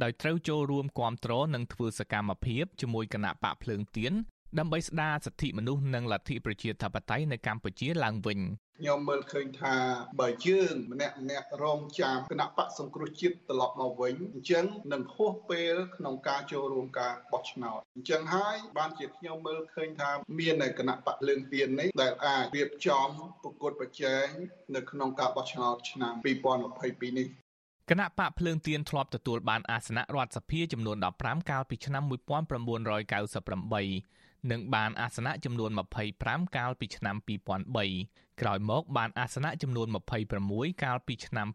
ដោយត្រូវចូលរួមគាំទ្រនិងធ្វើសកម្មភាពជាមួយគណៈបកភ្លើងទៀន ដើម្បីស្ដារសិទ្ធិមនុស្សនិងលទ្ធិប្រជាធិបតេយ្យនៅកម្ពុជាឡើងវិញខ្ញុំមើលឃើញថាបើយើងម្នាក់ម្នាក់រងចាំគណៈបកសង្គ្រោះជាតិត្រឡប់មកវិញអញ្ចឹងនឹងហួសពេលក្នុងការចូលរួមការបោះឆ្នោតអញ្ចឹងហើយបានជាខ្ញុំមើលឃើញថាមានគណៈបកលើងទៀននេះដែលអាចរៀបចំប្រកួតប្រជែងនៅក្នុងការបោះឆ្នោតឆ្នាំ2022នេះគណៈបកភ្លើងទៀនធ្លាប់ទទួលបានអាសនៈរដ្ឋសភាចំនួន15កាលពីឆ្នាំ1998 និងបានអាសនៈចំនួន25កាលពីឆ្នាំ2003ក្រោយមកបានអាសនៈចំនួន26កាលពីឆ្នាំ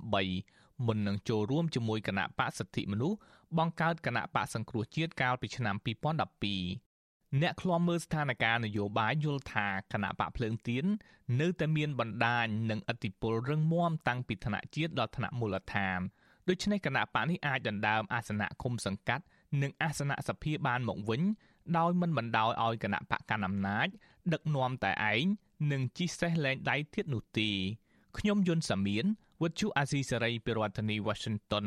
2008មុននឹងចូលរួមជាមួយគណៈបកសិទ្ធិមនុស្សបង្កើតគណៈបកសង្គ្រោះជាតិកាលពីឆ្នាំ2012អ្នកឃ្លាំមើលស្ថានភាពនយោបាយយល់ថាគណៈបកភ្លើងទៀននៅតែមានបណ្ដាញនិងឥទ្ធិពលរឹងមាំតាំងពីថ្នាក់ជាតិដល់ថ្នាក់មូលដ្ឋានដូច្នេះគណៈបកនេះអាចដណ្ដើមអាសនៈឃុំសង្កាត់និងអាសនៈសភាបានមកវិញ ដោយមិនបណ្ដោយឲ្យគណៈបកកណ្ដាលអំណាច ដឹកនាំតែឯងនិងជិះសេះលែងដៃទៀតនោះទេខ្ញុំយុនសាមៀនវិទ្យុអាស៊ីសេរីពីរដ្ឋធានី Washington